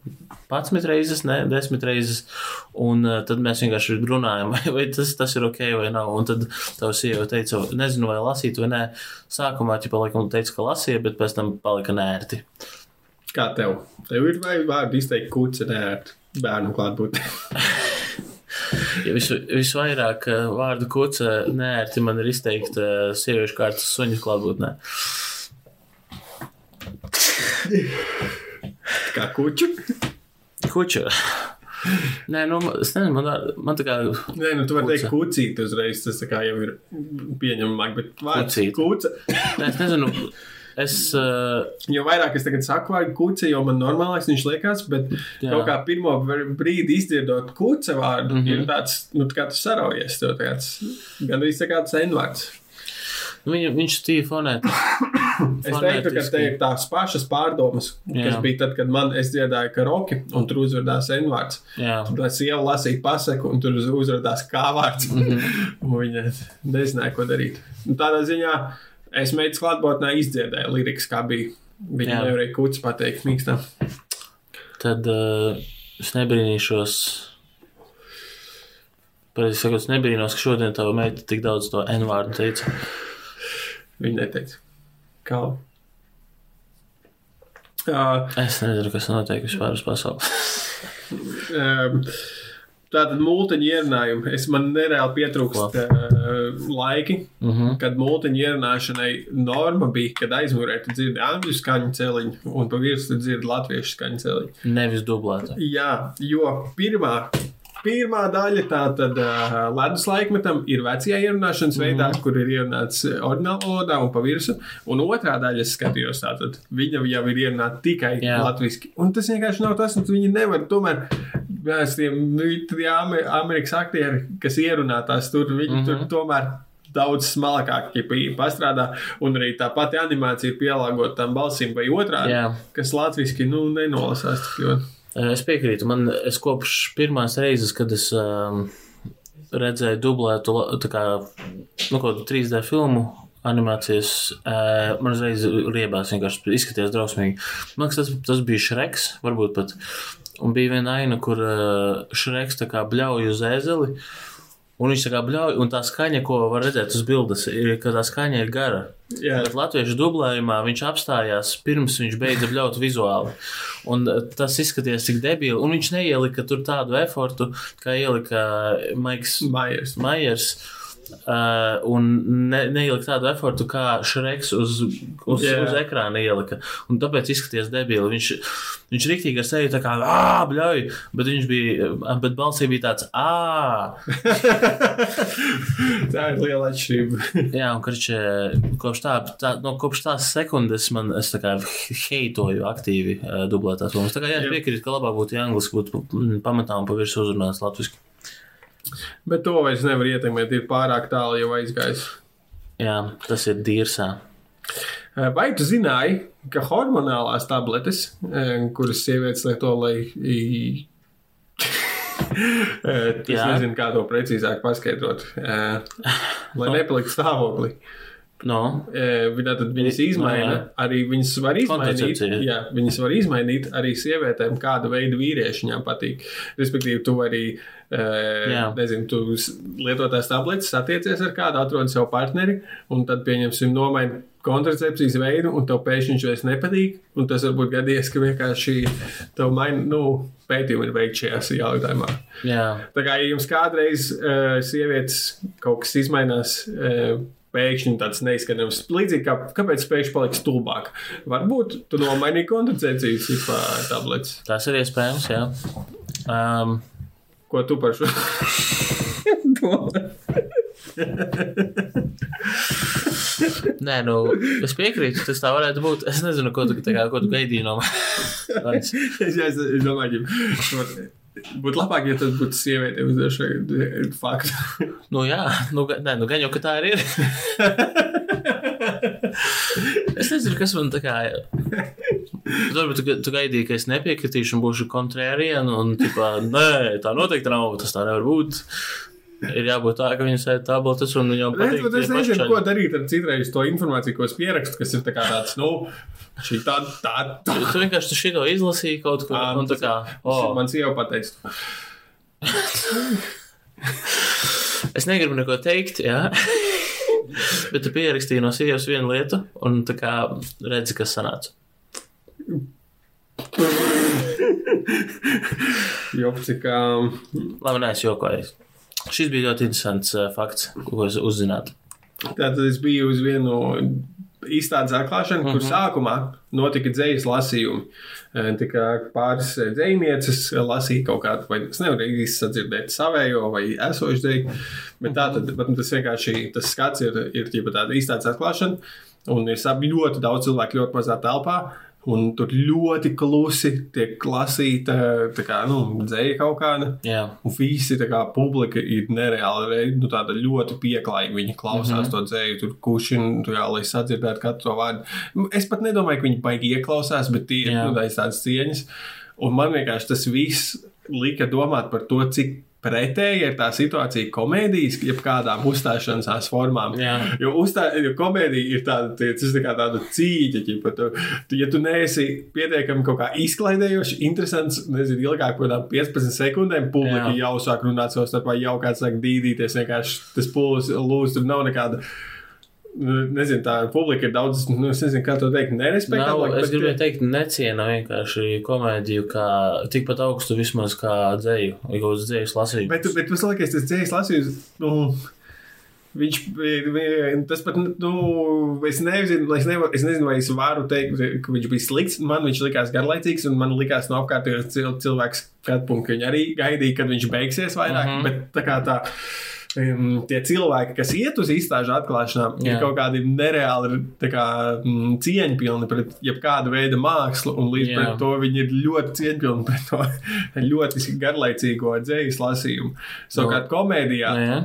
Speaker 3: 11 reizes, ne 10 reizes. Un uh, tad mēs vienkārši runājam, vai, vai tas, tas ir ok vai nav. Un tad tā sieva teica, nezinu, vai lasīt vai nē. Sākumā viņa laikam teica, ka lasīja, bet pēc tam palika nērti.
Speaker 2: kā tev? Tev ir vai vārdu izteikt kuce, nē, bērnu klātbūtnē.
Speaker 3: Ja vis, visvairāk uh, vārdu kuce nērti man ir izteikt uh, sieviešu kārtas suņu klātbūtnē.
Speaker 2: Kā kuču?
Speaker 3: Kuča. Nē, nu, es nezinu, man, man tā kā.
Speaker 2: Nē, nu tu vari teikt kucīt uzreiz, tas kā jau ir pieņemamāk, bet vārds
Speaker 3: Kucīt. Nē, es nezinu, es. Uh,
Speaker 2: Jo vairāk es tagad saku vārdu kuce, jo man normālais viņš liekas, bet
Speaker 3: Jā.
Speaker 2: Kaut kā pirmo brīdi izdzirdot kuce vārdu, mm
Speaker 3: Mhm.
Speaker 2: -hmm. ir tāds, nu, tā kā tu saraujies, tev tāds, gan arī tā kāds envārds.
Speaker 3: nu, viņa, viņš stīja fonēt.
Speaker 2: Es teiktu, ka te ir tās pašas pārdomas,
Speaker 3: Jā.
Speaker 2: kas bija tad, kad man es dziedāju karaoke, un tur uzrādījās envārds.
Speaker 3: Jā,
Speaker 2: Tad sieva lasīja pasaku, un tur uzrādījās kā vārds. Mm
Speaker 3: Mhm.
Speaker 2: -hmm. Viņa nezināja, ko darīt. Un tādā ziņā es meitas klātbūtnē izdziedāju lirikas, kā bija. Viņa
Speaker 3: Jā.
Speaker 2: nevarēja kucis pateikt mīkstā.
Speaker 3: tad uh, es nebrīnīšos. Pareizi sakot, es nebrīnos, ka šodien tava meita tik daudz to N vārdu teica.
Speaker 2: Viņa neteica. Kā? Uh,
Speaker 3: Es nezinu, kas notiek vispār uz pasaules.
Speaker 2: um, Tātad mūteņa ierunājumi. Es man nereāli pietrūkst uh, laiki,
Speaker 3: Uh -huh.
Speaker 2: kad mūteņa ierunāšanai norma bija, kad aizmugurē tu dzirdi angļu skaņu celiņu un pa virsmu dzirdi latviešu skaņu celiņu.
Speaker 3: Nevis dublēta.
Speaker 2: Jā, jo pirmā Pirmā daļa tātad uh, ledus laikmetam ir vecajā ierunāšanas
Speaker 3: Mhm.
Speaker 2: veidā, mm kur ir ierunāts ordinālā valodā un pa virsmu. Un otrā daļa, es skatījos, tātad viņa jau ir ierunāta tikai
Speaker 3: Jā.
Speaker 2: latviešu. Un tas vienkārši nav tas, un viņi nevar tomēr. Mēs tiem nu, tie Ame- Amerikas aktieri, kas ierunā tās tur, viņi mm
Speaker 3: Mhm.
Speaker 2: -hmm. tur tomēr daudz smalkāk pastrādā, un arī tā pati animācija ir pielāgota tam balsīm vai otrādi,
Speaker 3: Jā.
Speaker 2: kas latviešu nu, nenolasās tik ļoti.
Speaker 3: Es piekrītu. Man es kopš pirmās reizes, kad es um, redzēju dublētu kā, nu, kādu 3D filmu. Animācijas uh, man uzreiz riebās, vienkārši izskatījās drausmīgi. Man liekas, tas, tas bija Šreks, varbūt pat. Un bija viena aina, kur uh, Šreks tā kā bļauj uz ēzeli. Un viņš tā kā bļauj, un tā skaņa, ko var redzēt uz bildes, ir, ka tā skaņa ir gara.
Speaker 2: Jā.
Speaker 3: Bet latviešu dublējumā viņš apstājās pirms viņš beidza bļaut vizuāli. Un eh, tas izskatījās tik debīli. Un viņš neielika tur tādu efortu, kā ielika Maiks
Speaker 2: Mājers.
Speaker 3: Maiers. Uh, un ne, neielika tādu efortu, kā Šreks uz, uz, yeah. uz ekrāna ielika. Un tāpēc izskatījās debīli. Viņš, viņš rīktīgi ar seju tā kā ā, bļauj, bet viņš bija, bet balsī bija tāds ā.
Speaker 2: tā ir liela atšķirība.
Speaker 3: Jā, un karčē, kopš, tā, tā, no, kopš tās sekundes man es tā kā heitoju aktīvi uh, dublētās lomas. Tā kā jā, piekrītu, ka labāk būtu, ja angliski būtu pamatā un pa virsmu uzrunāts latviski.
Speaker 2: Bet to vairs nevar ietekmēt, ir pārāk tālu jau aizgājis.
Speaker 3: Jā, tas ir dīrsā.
Speaker 2: Vai tu zināji, ka hormonālās tabletes, eh, kuras sievietes lieto, lai. Eh, Es
Speaker 3: Jā.
Speaker 2: nezinu, kā to precīzāk paskaidrot. Eh, Lai nepaliktu stāvoklī.
Speaker 3: No,
Speaker 2: Eh, viņas
Speaker 3: No,
Speaker 2: izmaina.
Speaker 3: jā.
Speaker 2: Arī viņas var izmainīt. Jā, viņas var izmainīt arī sievietēm, kāda veida vīrieši viņām patīk. Respektīvi, tu arī,
Speaker 3: Jā.
Speaker 2: nezinu, tu s- lieto tās tabletes, satiecies ar kādu, atrod savu partneri, un tad pieņemsim nomaini kontracepcijas veidu, un tev pēkšņi viņš vairs nepatīk. Un tas var būt gadījies, ka vienkārši tev maina, nu, pētījumi ir veikti šajā jautājumā.
Speaker 3: jā,
Speaker 2: Tā kā ja jums kādreiz uh, sievietes kaut kas izmainās, uh, pēkšņi tāds neizskatams, līdzīgi kā kāpēc pēkšņi paliks stulbāk. Varbūt tu nomainīji kontracepcijas tabletes.
Speaker 3: tas ir iespējams, jā. Um,
Speaker 2: Ko tu par šo domā?
Speaker 3: nē, nu, es piekrītu, tas tā varētu būt. Es nezinu, ko tu, kā, ko tu gaidīji no manis.
Speaker 2: es, es, es domāju, ka būtu labāk, ja tas būtu sieviete uzdošana faktu.
Speaker 3: Nu, jā, nu, nē, nu, gan jau, ka tā arī ir. es nezinu, kas man tā kā. Varbūt tu, tu gaidīji, ka es nepiekritīšu un būšu kontrērienu, un tipā, nē, tā noteikti nav, tas tā nevar būt. Ir jābūt tā, ka viņi sēž tabletes un viņam
Speaker 2: Nē,
Speaker 3: patīk.
Speaker 2: bet es nezinu, ko darīt ar citreiz to informāciju, ko es pierakstu, kas ir tā kā tāds, nu, šī tā, tā, tā.
Speaker 3: Tu, tu vienkārši šito izlasīji kaut ko, un tā kā,
Speaker 2: Oh.
Speaker 3: oh,
Speaker 2: Man sieva pateica.
Speaker 3: es negribu neko teikt, jā. Bet tu pierakstīji no sievas vienu lietu, un tā kā redzi, kas sanāca.
Speaker 2: Jopci, kā.
Speaker 3: Labi, nē, es jokoju. Šis bija ļoti interesants uh, fakts, ko es uzzinātu.
Speaker 2: Tātad es biju uz vienu izstādes atklāšanu, kur sākumā notika dzējas lasījumi. Tā kā pāris dzējnieces lasīja kaut kādu, vai es nevaru īsti sadzirdēt savējo vai esošu dzēju, bet tā tad bet tas vienkārši tas skats ir, ir tāda izstādes atklāšana, un ir ļoti daudz cilvēku ļoti mazā telpā. Un tur ļoti klusi tiek lasīta tā kā, nu, dzēja kaut kāda.
Speaker 3: Jā,
Speaker 2: Un visi tā kā publika ir nereāli, re- nu, tāda ļoti pieklājīga. Viņi klausās mm -hmm. to dzēju, tur kušina, tur jā, lai sadzirdētu katru vārdu. Es pat nedomāju, ka viņi baigi ieklausās, bet tie ir nu, tādas cieņas. Un man vienkārši tas viss lika domāt par to, cik pretēji ir tā situācija komēdijas, jeb kādām uzstāšanās formām.
Speaker 3: Jā.
Speaker 2: Jo, uzstā, jo komēdija ir tāda, tas ir kā tāda cīņa, ķipa, tu, tu, ja tu neesi pietiekami kaut kā izklaidējoši, interesants, nezinu, ilgāk par kādām 15 sekundēm, publika
Speaker 3: Jā.
Speaker 2: jau sāk runāt savā starpā, jau kāds sāk dīdīties, vienkārši tas pūlis lūs, tur nav nekāda. Nu, Nezinu, tā publika ir daudz, nu, es nezinu, kā to teikt,
Speaker 3: Nav,
Speaker 2: nerespektāvāk.
Speaker 3: es gribēju teikt, neciena vienkārši komēdiju, kā tikpat augstu vismaz kā dzēju, kaut kāds dzējas lasījums.
Speaker 2: Bet, bet tas liekas, tas dzīslis lasījums, nu, Viņš, vi- tas pat, nu, es nezinu, es, nevar, es nezinu, vai es varu teikt, ka viņš bija slikts. Man viņš likās garlaicīgs, un man likās no apkārtējos cil- cilvēks skatu punktu, ka viņi arī gaidīja, kad viņš beigsies vairāk. Mm. -hmm. Bet tā kā tā. Um, tie cilvēki, kas iet uz izstāžu atklāšanām,
Speaker 3: Jā.
Speaker 2: ir kaut kādi nereāli tā kā, mm, cieņpilni pret jebkādu veidu mākslu, un līdz ar to viņi ir ļoti cieņpilni pret to ļoti garlaicīgo dzīslu lasījumu. Savukārt, komēdijā
Speaker 3: Nē, jā.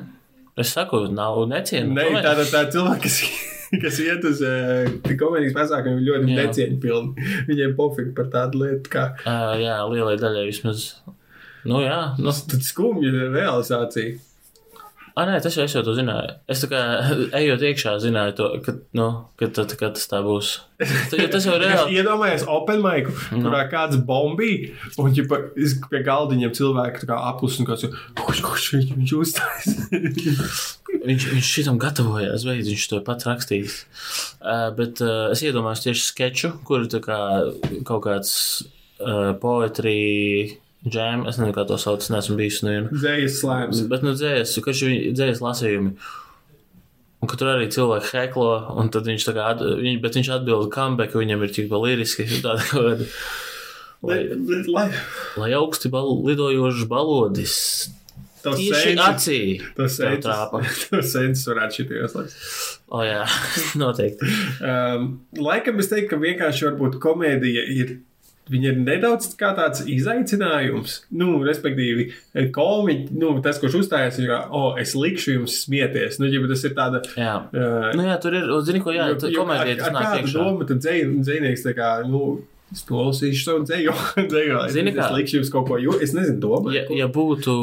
Speaker 3: Es saku, nav necienu.
Speaker 2: Ne,
Speaker 3: Tomēr-
Speaker 2: tāda tā cilvēka, kas, kas iet uz uh, komēdijas pasākumiem, ir ļoti necieņpilni. Viņiem pofīgi par tādu lietu, kā
Speaker 3: Ā, jā, lielai daļai vismaz. Nu, jā, nu,
Speaker 2: tad skumja realizācija.
Speaker 3: Ah, nē, tas jau es jau to zināju. Es tā kā ejot iekšā, zināju, to, ka, nu, ka, tad, ka tas tā būs. Tā- jo Tas jau ir
Speaker 2: Es
Speaker 3: reāli.
Speaker 2: iedomājos Open Mic,
Speaker 3: Nu.
Speaker 2: kurā kāds bombī, un ģipa, es pie galdiņiem cilvēki tā apus un kāds, kurš, kurš viņš, uzstājas.
Speaker 3: Viņš, viņš šitam gatavojās, veids, viņš to pats rakstījis. Uh, bet uh, es iedomājos tieši sketču, kur tā kā kaut kāds uh, poetry jam, es nezinu, kā to sauc, es neesmu bijis no viena.
Speaker 2: Zējas slēms.
Speaker 3: Bet, nu, dzējas, kurš ir dzējas lasījumi. Un tur arī cilvēki heklo, un tad viņš tā kā, at, viņ, bet viņš atbild comeback, viņam ir tik liriski, tāda kaut kāda. Lai,
Speaker 2: bet, lai,
Speaker 3: lai augsti bal, lidojošs balodis.
Speaker 2: tas
Speaker 3: Tieši
Speaker 2: sēnes-
Speaker 3: acī.
Speaker 2: Tas
Speaker 3: Tev trāpa.
Speaker 2: sens varētu šitie ieslēgt.
Speaker 3: O jā, noteikti.
Speaker 2: Um, laikam es teiktu, ka vienkārši varbūt komēdija ir. Viņa ir nedaudz kā tāds izaicinājums. Nu, respektīvi, komiķi, nu, tas, kurš uzstājās, ir, oh, es likšu jums smieties. Nu, ja tas ir tāda.
Speaker 3: Jā.
Speaker 2: Uh,
Speaker 3: Nu jā, tur ir, zini, ko jā, tā komēdija tas nāk
Speaker 2: kāda doma, tad dzējnieks tā kā, nu, es klausīšu savu dzēju, dzēju.
Speaker 3: Zini
Speaker 2: es,
Speaker 3: kā?
Speaker 2: es likšu jums kaut ko, jo es nezinu, domāju.
Speaker 3: Ja, ja būtu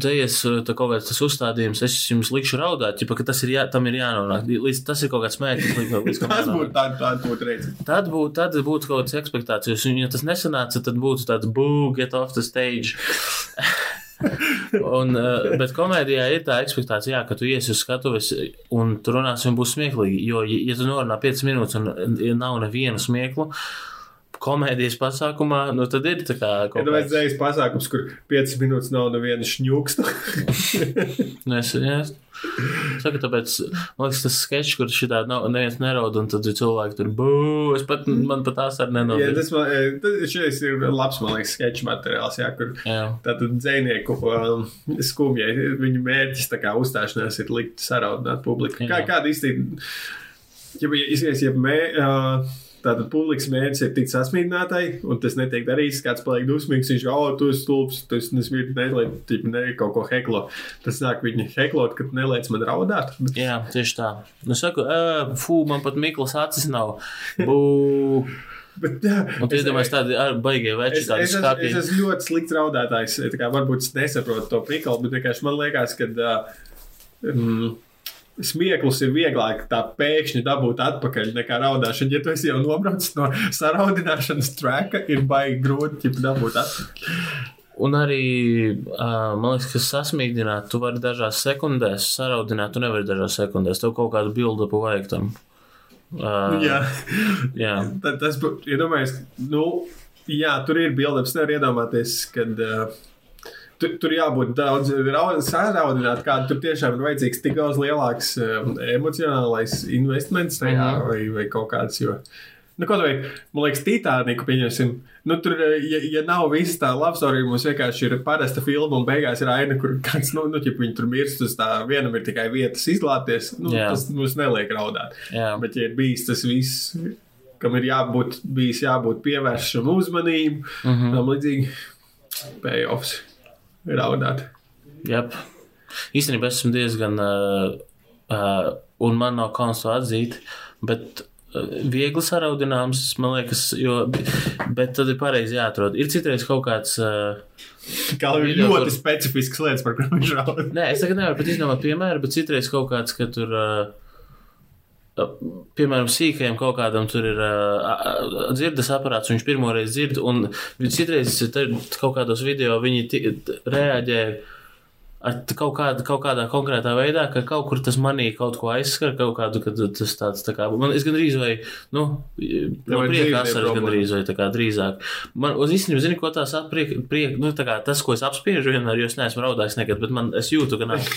Speaker 3: dzējas tā kaut kāds tas uzstādījums, es jums likšu raudāt, ka tas ir jā, tam ir jānonāk. Līdz, tas ir kaut kāds mērķis, līdz,
Speaker 2: Tas
Speaker 3: jānonāk.
Speaker 2: būtu tāds, tāds būtu reizes.
Speaker 3: Tad būtu, tad būtu kaut kādas expectācijas, un, ja tas nesanāca, tad būtu tāds boo, get off the stage. un, uh, bet komēdijā ir tā expectācija, jā, ka tu iesi uz skatuves un tu runāsi un būs smieklīgi. Jo, ja, tu norunā 5 minūtes un nav nevienu smieklu, komēdijas pasākumā, nu tad ir tā kā
Speaker 2: Ja
Speaker 3: kaut
Speaker 2: tu
Speaker 3: kāds.
Speaker 2: vajadzējas pasākums, kur 5 minūtes nav neviena šņūksta.
Speaker 3: Nu, es, jā, es saku, tāpēc, man liekas, tas sketch, kur šitā nav, neviens neraud, un tad cilvēki tur bū, es pat, man pat tās ar
Speaker 2: Jā,
Speaker 3: nenodarbinu.
Speaker 2: tas man, šis ir labs, man liekas, sketch materiāls, jā, kur
Speaker 3: Jā.
Speaker 2: tātad dzēnieku um, skumjai, viņu mērķis tā kā uzstāšanās ir likt saraudināt publiku. Kā,
Speaker 3: Jā.
Speaker 2: kāda īsti, ja, ja izvies, ja mē, uh, tātad publikas mērķis ir tikt sasmīdinātai, un tas netiek darīts, kāds paliek dusmīgs, viņš, o, oh, tu esi stulbs, tu esi nesmīd, nelaic, tip, ne, kaut ko heklo. Tas nāk viņi heklot, ka nelaic man raudāt. Bet,
Speaker 3: Jā, tieši tā. Nu, saku, "Ē, fū, man pat Mikls acis nav. Bū.
Speaker 2: bet, jā,
Speaker 3: Un tu iedomājies tādi ar baigie veči,
Speaker 2: Es,
Speaker 3: tādi
Speaker 2: es, es,
Speaker 3: skāpji.
Speaker 2: es esmu ļoti slikts raudātājs. Tā kā varbūt es nesaprotu to priklu, bet vienkārši man liekas, ka uh, mm, smieklus ir vieglāk tā pēkšņi dabūt atpakaļ nekā raudāšana. Ja tu esi jau nobraucis no saraudināšanas traka, ir baigi grūti dabūt atpakaļ.
Speaker 3: Un arī, man liekas, ka sasmīdināt, tu vari dažās sekundēs, saraudināt, tu nevari dažās sekundēs. Tev kaut kādu bildupu vajag tam. Uh,
Speaker 2: Jā,
Speaker 3: jā.
Speaker 2: Tas būtu, iedomājies, nu, jā, tur ir bildes, nevar iedomāties, kad. Uh, Tur, tur jābūt daudz sāraudināt, kāda tur tiešām ir vajadzīgs tik daudz lielāks um, emocionālais investments tajā
Speaker 3: Mhm.
Speaker 2: vai, vai kaut kāds. Jo, nu, kaut vai, man liekas, Titaniku pieņemsim. Nu, tur, ja, ja nav visa tā labstorija, mums vienkārši ir parasta filma un beigās ir aina, kur kāds, nu, nu ķip, viņi tur mirst uz tā, vienam ir tikai vietas izlāties. Nu,
Speaker 3: Jā.
Speaker 2: tas mums neliek raudāt.
Speaker 3: jā.
Speaker 2: Bet, ja ir bijis tas viss, kam ir jābūt, bijis jābūt pievēršam uzmanību,
Speaker 3: Mm -hmm.
Speaker 2: tam līdzīgi payoffs raudāt.
Speaker 3: Jep. Īstenībā es esmu diezgan, uh, uh, un man nav kauns to atzīt, bet viegli saraudināms, man liekas, jo, bet tad ir pareizi jāatrod. Ir citreiz kaut kāds, uh,
Speaker 2: Kā ir
Speaker 3: Video,
Speaker 2: ļoti
Speaker 3: kur-
Speaker 2: specifisks lietas, par kurām viņš raud.
Speaker 3: nē, es tagad nevaru pat izdomāt piemēru, bet citreiz kaut kāds, ka tur. Uh, Piemēram, sīkajam kaut kādam tur ir uh, dzirdes aparāts, viņš pirmoreiz dzird, un citreiz kaut kādos video viņi reaģē kaut, kādu, kaut kādā konkrētā veidā, ka kaut kur tas manī kaut ko aizskar, kaut kādu, kad tas tāds tā kā, man es gandrīz vai, nu, no prieka asaras gandrīz vai tā kā drīzāk. Man, uz īstenībā, zini, ko tās priek, priek, nu, tā kā tas, ko es apspiežu vienmēr, jo es neesmu raudājis nekad, bet man, es jūtu, ka nav.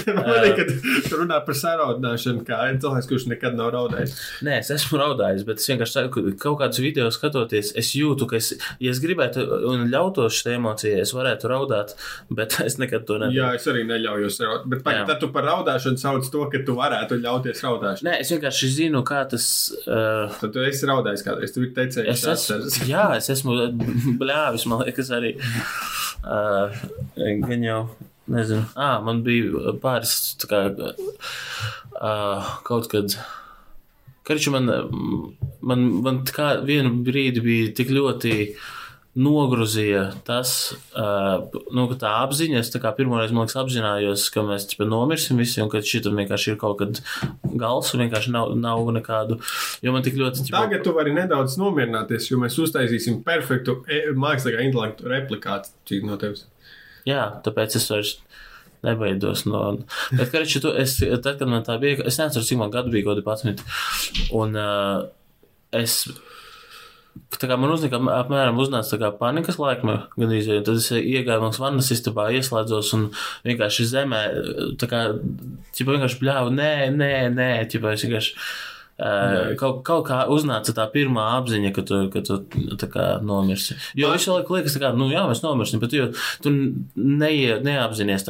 Speaker 2: Man patīk, ka tu runā par saraudināšanu, kā cilvēks, kurš nekad nav raudājis.
Speaker 3: Nē, es esmu raudājis, bet es vienkārši saku, ka kaut kādus video skatoties, es jūtu, ka, es, ja es gribētu un ļautos šai emocijai, es varētu raudāt, bet es nekad to nedaru.
Speaker 2: Jā, es arī neļaujos raudāt. Bet pagaid, tad tu par raudāšanu sauc to, ka tu varētu ļauties raudāšanai.
Speaker 3: Nē, es vienkārši zinu, kā tas. Uh,
Speaker 2: Tad tu esi raudājis kādreiz, tu esi teicējis,
Speaker 3: Es esmu, jā, es esmu bļāvis, man liekas, arī. Uh, gan jau, nezinu, ah, man bija pāris tā kā, uh, kaut kad. Karču man, man, man kā vienu brīdi bija tik ļoti nogruzīja tas, uh, nu, ka tā apziņa, es tā kā pirmoreiz, man liekas, apzinājos, ka mēs taču nomirsim visi, un ka šitam vienkārši ir kaut kad gals, un vienkārši nav, nav nekādu, jo man tik ļoti, ķipa,
Speaker 2: Tagad tu vari nedaudz nomierināties, jo mēs uztaisīsim perfektu e- mākslīgā intelektu replikāciju no tevis.
Speaker 3: Jā, tāpēc es vairs nebaidos no. Bet, kā arī tu, es, tad, kad man tā bija, es nezinu, cik man gadu bija, kaut kādi 11. Un uh, es. Tā kā man uznika, apmēram uznāca panikas laikma, gan arī, tad es iegāju manas vannas istabā, ieslēdzos un vienkārši zemē, tā kā, ķipa vienkārši bļāvu, nē, nē, nē, ķipa es vienkārši, uh, kaut, kaut kā uznāca tā pirmā apziņa, ka tu, ka tu kā nomirsi. Jo visu laiku liekas, kā, nu jā, mēs nomirsim, bet tu, jau- tu neie,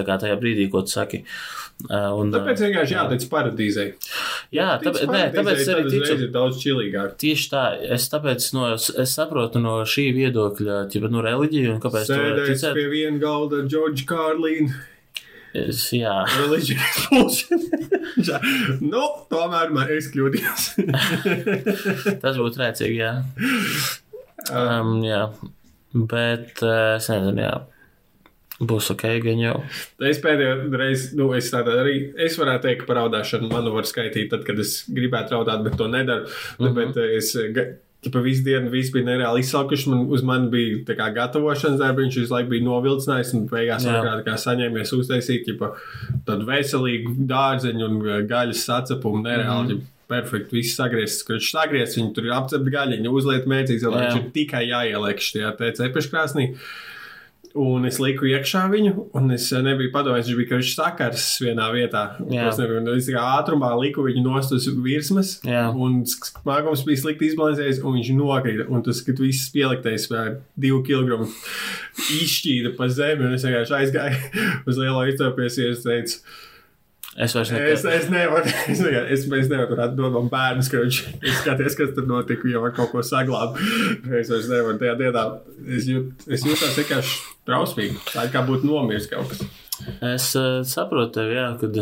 Speaker 3: kā tajā brīdī, ko tu saki. Un,
Speaker 2: Tāpēc vienkārši jātic paradīzei.
Speaker 3: jā,
Speaker 2: Tic
Speaker 3: tāpēc, nē, tāpēc arī ticu.
Speaker 2: ir daudz čilīgāk.
Speaker 3: Tieši tā, es tāpēc no, es saprotu no šī viedokļa, ja no reliģiju un kāpēc
Speaker 2: Sēdēs pie viena galda Džordža Kārlīna.
Speaker 3: Es, jā,
Speaker 2: Religious bullshit. nu, tomēr man es kļūdījos.
Speaker 3: tas būtu rēcīgi, jā. Um, jā, bet uh, es nezinu, jā. Būs ok, gan jau.
Speaker 2: es pēdējo reizi, nu, es tādā arī, es varētu teikt, ka par raudāšanu manu var skaitīt, tad, kad es gribētu raudāt, bet to nedaru. Mm -hmm. Bet eh, es, ga- Tāpēc visu dienu viss bija nereāli izsalkuši. Man, uz mani bija tā kā gatavošanas darbi, viņš visu laiku bija novilcinājis un beigās kā saņēmies uztaisīt ģipa, tādu veselīgu dārzeņu un eh, gaļas sacepumu. Nereāli, mm -hmm. perfekti, viss sagriezts, viņš sagriezts, viņi tur ir apcepta gaļiņa, uzliet mēcīgs, lai viņš ir tikai jāieliek šajā te cepeškrāsnī. Un es liku iekšā viņu, un es nebiju padomājis, viņš bija karš sakars vienā vietā. Es nebiju, un es kā ātrumā liku viņu nost uz virsmas,
Speaker 3: Jā.
Speaker 2: un smagums bija slikti izbalansējies, un viņš nokrita. Un tas, kad viss pieliktais divu kilogramu izšķīda pa zemi, un es vienkārši aizgāju uz lielo iztaupījumu, un es teicu,
Speaker 3: Es vairs
Speaker 2: Es,
Speaker 3: nekad.
Speaker 2: es nevaru, es, nevaru, es, es nevaru atdot man bērnus, ka viņš ir skaties, kas tur notika, jo var kaut ko saglabāt. Es vairs nevaru tajā dienā. Es, jūt, es jūtos vienkārši trausmīgi. Tā kā būtu nomiris kaut kas.
Speaker 3: Es uh, saprotu tevi, jā, kad,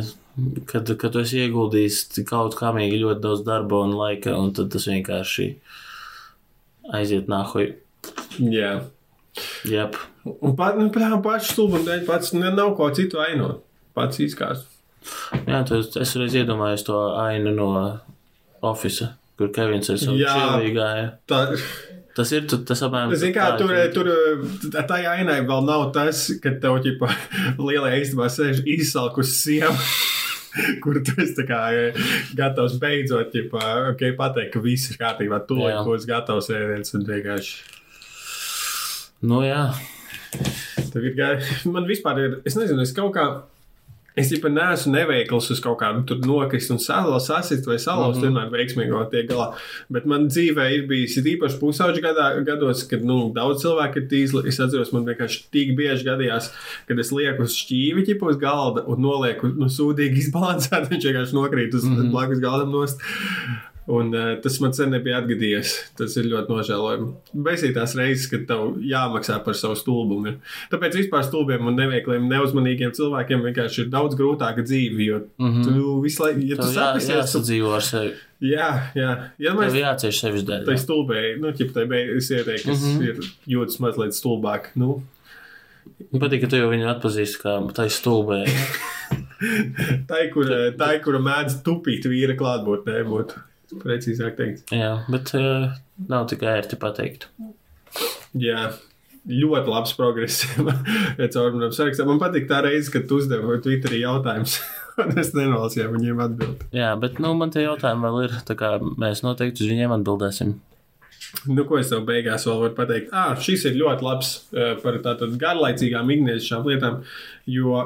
Speaker 3: kad, kad tu esi ieguldījis kaut kāmīgi ļoti daudz darba un laika, un tad tas vienkārši aiziet nāhuj.
Speaker 2: Jā.
Speaker 3: Jep.
Speaker 2: Un pat, nu, prāt, pats stulbums pats nav ko citu ainot. Pats izkārs.
Speaker 3: Jā, tu, es reiz iedomājos to ainu no Office, kur Kevins ir savu
Speaker 2: Jā.
Speaker 3: čilī gāja.
Speaker 2: Tā,
Speaker 3: Tas ir, tas apmēram.
Speaker 2: Zini, kā
Speaker 3: tā
Speaker 2: tur, tur tajā ainai vēl nav tas, ka tev ķipa lielajā istabā sēž izsalkus sieva. Kur tu esi kā eh, gatavs beidzot, ķipa, okay, pateikt, ka viss ir kārtībā, tu
Speaker 3: Jā.
Speaker 2: laikos gatavs ēdiens un vienkārši.
Speaker 3: Nu jā,
Speaker 2: Tev ir gāj... Man vispār ir, es nezinu, es kaut kā. Es jau neesmu neveikls uz kaut kādu tur nokrist un sasist vai salauzt, mm -hmm. vienmēr veiksmīgi tiek galā. Bet man dzīvē ir bijis īpaši pusauģi gadā, gados, kad nu, daudz cilvēku ir tīzli. Es atceros, man vienkārši tik bieži gadījās, kad es lieku uz šķīvi ķipu uz galda un nolieku nu, sūdīgi izbalansēt, viņš vienkārši nokrīt uz mm -hmm. blakus galdam nost. Un, uh, tas man sen nebija atgadījies. Tas ir ļoti nožēlojami. Beigās reizes, kad tev jāmaksā par savu stulbumu. ir. Tāpēc vispār stulbiem un neveikliem, neuzmanīgiem cilvēkiem vienkārši ir daudz grūtāka dzīve. Jo mm -hmm. tu visu laiku, ja tu
Speaker 3: tev jā, jāsadzīvo ar sevi.
Speaker 2: jā, jā. Ja
Speaker 3: Tev
Speaker 2: mēs
Speaker 3: jācieš sevis dēļ.
Speaker 2: tai
Speaker 3: jā.
Speaker 2: stulbēji, nu, ķip, tai beigas ieteikti, kas mm. -hmm. ir jūtas mazliet stulbāk. Nu,
Speaker 3: Man patīk, ka tu jau viņu atpazīsti kā tai stulbē.
Speaker 2: tai, kur, tai, kura mēdz tupīt vīra klātbūtnē, būtu precīzāk teikt.
Speaker 3: jā, bet uh, nav tik ērti pateikt.
Speaker 2: Jā, ļoti labs progress. ja caur manam sarakstam. Man patīk tā reize, kad tu uzdevi Twitterī jautājumus. es nenolasīju viņiem atbildēt.
Speaker 3: Jā, bet nu, man tie jautājumi vēl ir. tā kā Mēs noteikti uz viņiem atbildēsim.
Speaker 2: Nu, ko es tev beigās vēl varu pateikt? Ah, šis ir ļoti labs uh, par tādām garlaicīgām ikdienas lietām, jo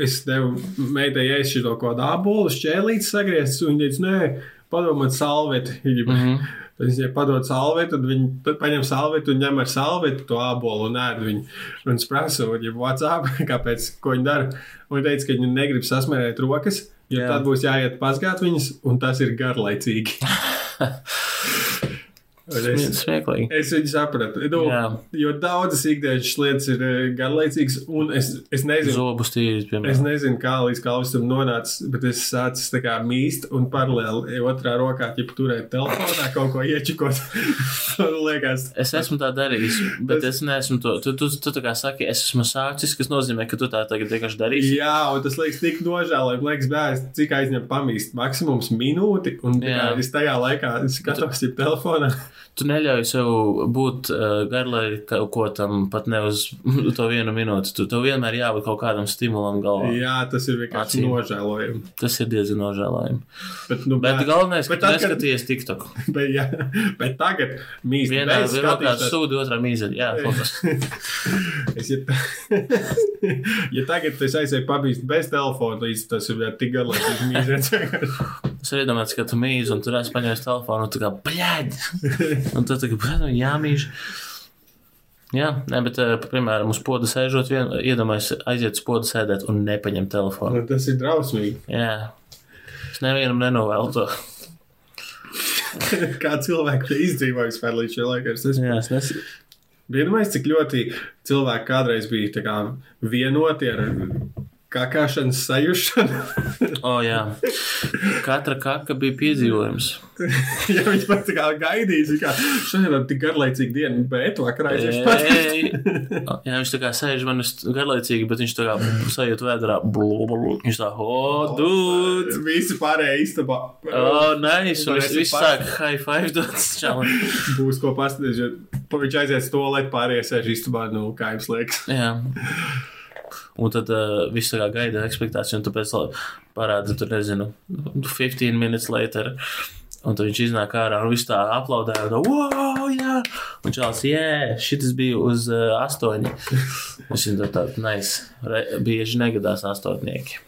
Speaker 2: es devu meitai ēst šo kādu apolu, šķēlīti sagriezt, un viņa teica, nē, padomāt salveti. Viņa mm -hmm. Tad viņai padod salvetu, tad viņi tad paņem salvetu un ņem ar salvetu to apolu un ēd viņu. Un es prasu, ja WhatsApp, kāpēc, ko viņi dara. Un viņi teica, ka viņi negrib sasmērēt rokas, jo
Speaker 3: Jā.
Speaker 2: tad būs jāiet pazgāt viņas, un tas ir garlaicīgi. Es,
Speaker 3: Smieklīgi.
Speaker 2: es viņu sapratu. Nu,
Speaker 3: Jā.
Speaker 2: jo daudzas ikdienas lietas ir eh, garlaicīgas, un es, es nezinu.
Speaker 3: Zobus tīrīt,
Speaker 2: Es
Speaker 3: piemēram.
Speaker 2: nezinu, kā līdz kalvisam nonācis, bet es sācu tā kā mīst un paralēli otrā rokā, ja turēt telefonā kaut ko iečikot. Liekas,
Speaker 3: Es esmu tā darījis, bet es neesmu to. Tu, tu, tu tā kā saki, es esmu sācis, kas nozīmē, ka tu tā tagad vienkārši darīsi.
Speaker 2: jā, un tas liekas tik nožēlojami. Liekas, bērns, cik aizņem pamīst maksimums minūti, un kā
Speaker 3: Jā.
Speaker 2: es tajā laikā skatos, ja telefonā.
Speaker 3: Tu neļauj sev būt uh, garlai kaut ko tam pat ne uz to vienu minūti. Tu tev vienmēr jābūt kaut kādam stimulam galvā.
Speaker 2: Jā, tas ir vienkārši
Speaker 3: Acīm.
Speaker 2: nožēlojami.
Speaker 3: Tas ir diezgan nožēlojami.
Speaker 2: Bet, nu,
Speaker 3: Bet
Speaker 2: bērns-
Speaker 3: galvenais, ka
Speaker 2: bet
Speaker 3: tu
Speaker 2: tad, kad-
Speaker 3: neskaties TikTok.
Speaker 2: Bet, jā, bet tagad mīst
Speaker 3: Vienā rokā sūdi, otrā mīzeļa. Jā, fokus.
Speaker 2: es, ja, ja tagad es aizēju pabīst bez telefona, līdz tas ir tik garlaicīgi mīzēts.
Speaker 3: Es iedomājos, ka tu mīzi un tur es paņēmu telefonu un tu kā bļaģ. Un tad bļaģ, jāmīž. Jā, nē, bet, eh, piemēram, uz poda sēžot, vien, iedomājos, aiziet uz poda sēdēt un nepaņemt telefonu.
Speaker 2: Nu, tas ir drausmīgi.
Speaker 3: Jā. Es nevienam nenovēlu to.
Speaker 2: Kā cilvēki ir izdzīvojuši vēl līdz šim laikam. Es esmu
Speaker 3: Jā, es nes...
Speaker 2: brīnumais, cik ļoti cilvēki kādreiz bija kā vienoti ar kakāšanas sajušanu.
Speaker 3: O, jā. Katra kaka bija piedzīvojums.
Speaker 2: ja viņi pat tā kā gaidīs, kā šodien ir tik garlaicīga diena, bet vakarā aiziešu pats.
Speaker 3: Jā, viņš tā kā sēž man garlaicīgi, bet viņš tā kā sajūt vēdrā. Blu, blu. Viņš tā, oh, dude!
Speaker 2: Visi pārējie istabā.
Speaker 3: Oh, nice! Un viss
Speaker 2: pats-
Speaker 3: sāk high five dot čalam.
Speaker 2: Būs ko paskatīties, jo viņš aizies to, lai pārējie sēž istabā, nu, kā jums liekas.
Speaker 3: Jā. Un tad uh, viss tā kā gaida ekspektāciju, un tāpēc parāda, tur nezinu, 15 minutes later. Un tad viņš iznāk ārā un viss tā aplaudē. Un tā, wow, jā! Un čāls, jā, šis bija uz uh, astoņi. Es viņam tā, tā, nice. Re, bieži negadās astotnieki.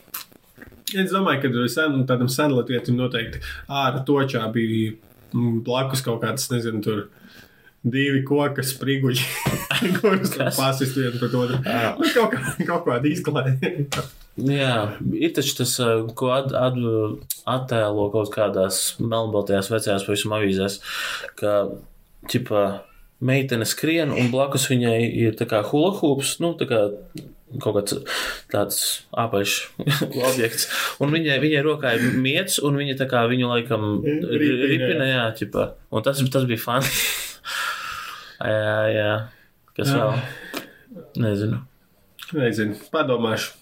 Speaker 2: Es domāju, ka sen, tādam senlatvietim noteikti ārā točā bija blakus kaut kāds, nezinu, tur divi koka spriguļi, kurus pasist vienu pret otru. Nu, kaut, kā, kaut kāda izklaiņa.
Speaker 3: Jā, ir taču tas, uh, ko at, at, attēlo kaut kādās melnbaltajās vecajās pavisam avīzēs, ka, ķipā, meitene skrien un blakus viņai ir tā kā hula hoops, nu, tā kā kaut kāds tāds apaļš objekts. Un viņai, viņai rokā ir miets, un viņa tā kā viņu laikam
Speaker 2: Ripina,
Speaker 3: ripina, jā, ķipā. Un tas, tas bija fani. Jā, jā. Kas
Speaker 2: Jā.
Speaker 3: vēl? Nezinu.
Speaker 2: Nezinu, padomāšu.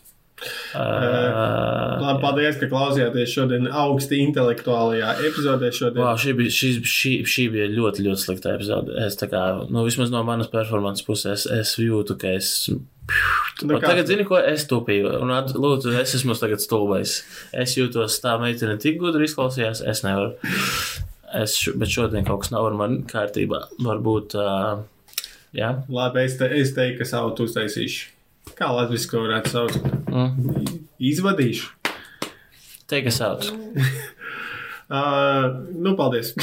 Speaker 3: Uh,
Speaker 2: Labi, paldies, ka klausījāties šodien augsti intelektuālajā epizodē. Šodien.
Speaker 3: Wow, šī, bija, šī, šī, šī bija ļoti, ļoti slikta epizode. Es tā kā, nu, vismaz no manas performances puses, es jūtu, ka es.
Speaker 2: Nu,
Speaker 3: tagad zini, ko es tupīju. Un, lūdzu, es esmu tagad stulbais. Es jūtos tā meitene tik gudri izklausījās, es nevaru. Es, š- bet šodien kaut kas nav ar mani kārtībā. Varbūt, uh, jā.
Speaker 2: Labi, es, te, es teiktu, ka savu uztaisīšu. Kā Latvijas ko varētu saukt?
Speaker 3: Mm.
Speaker 2: Izvadīšu.
Speaker 3: Take us out.
Speaker 2: Uh, nu, paldies.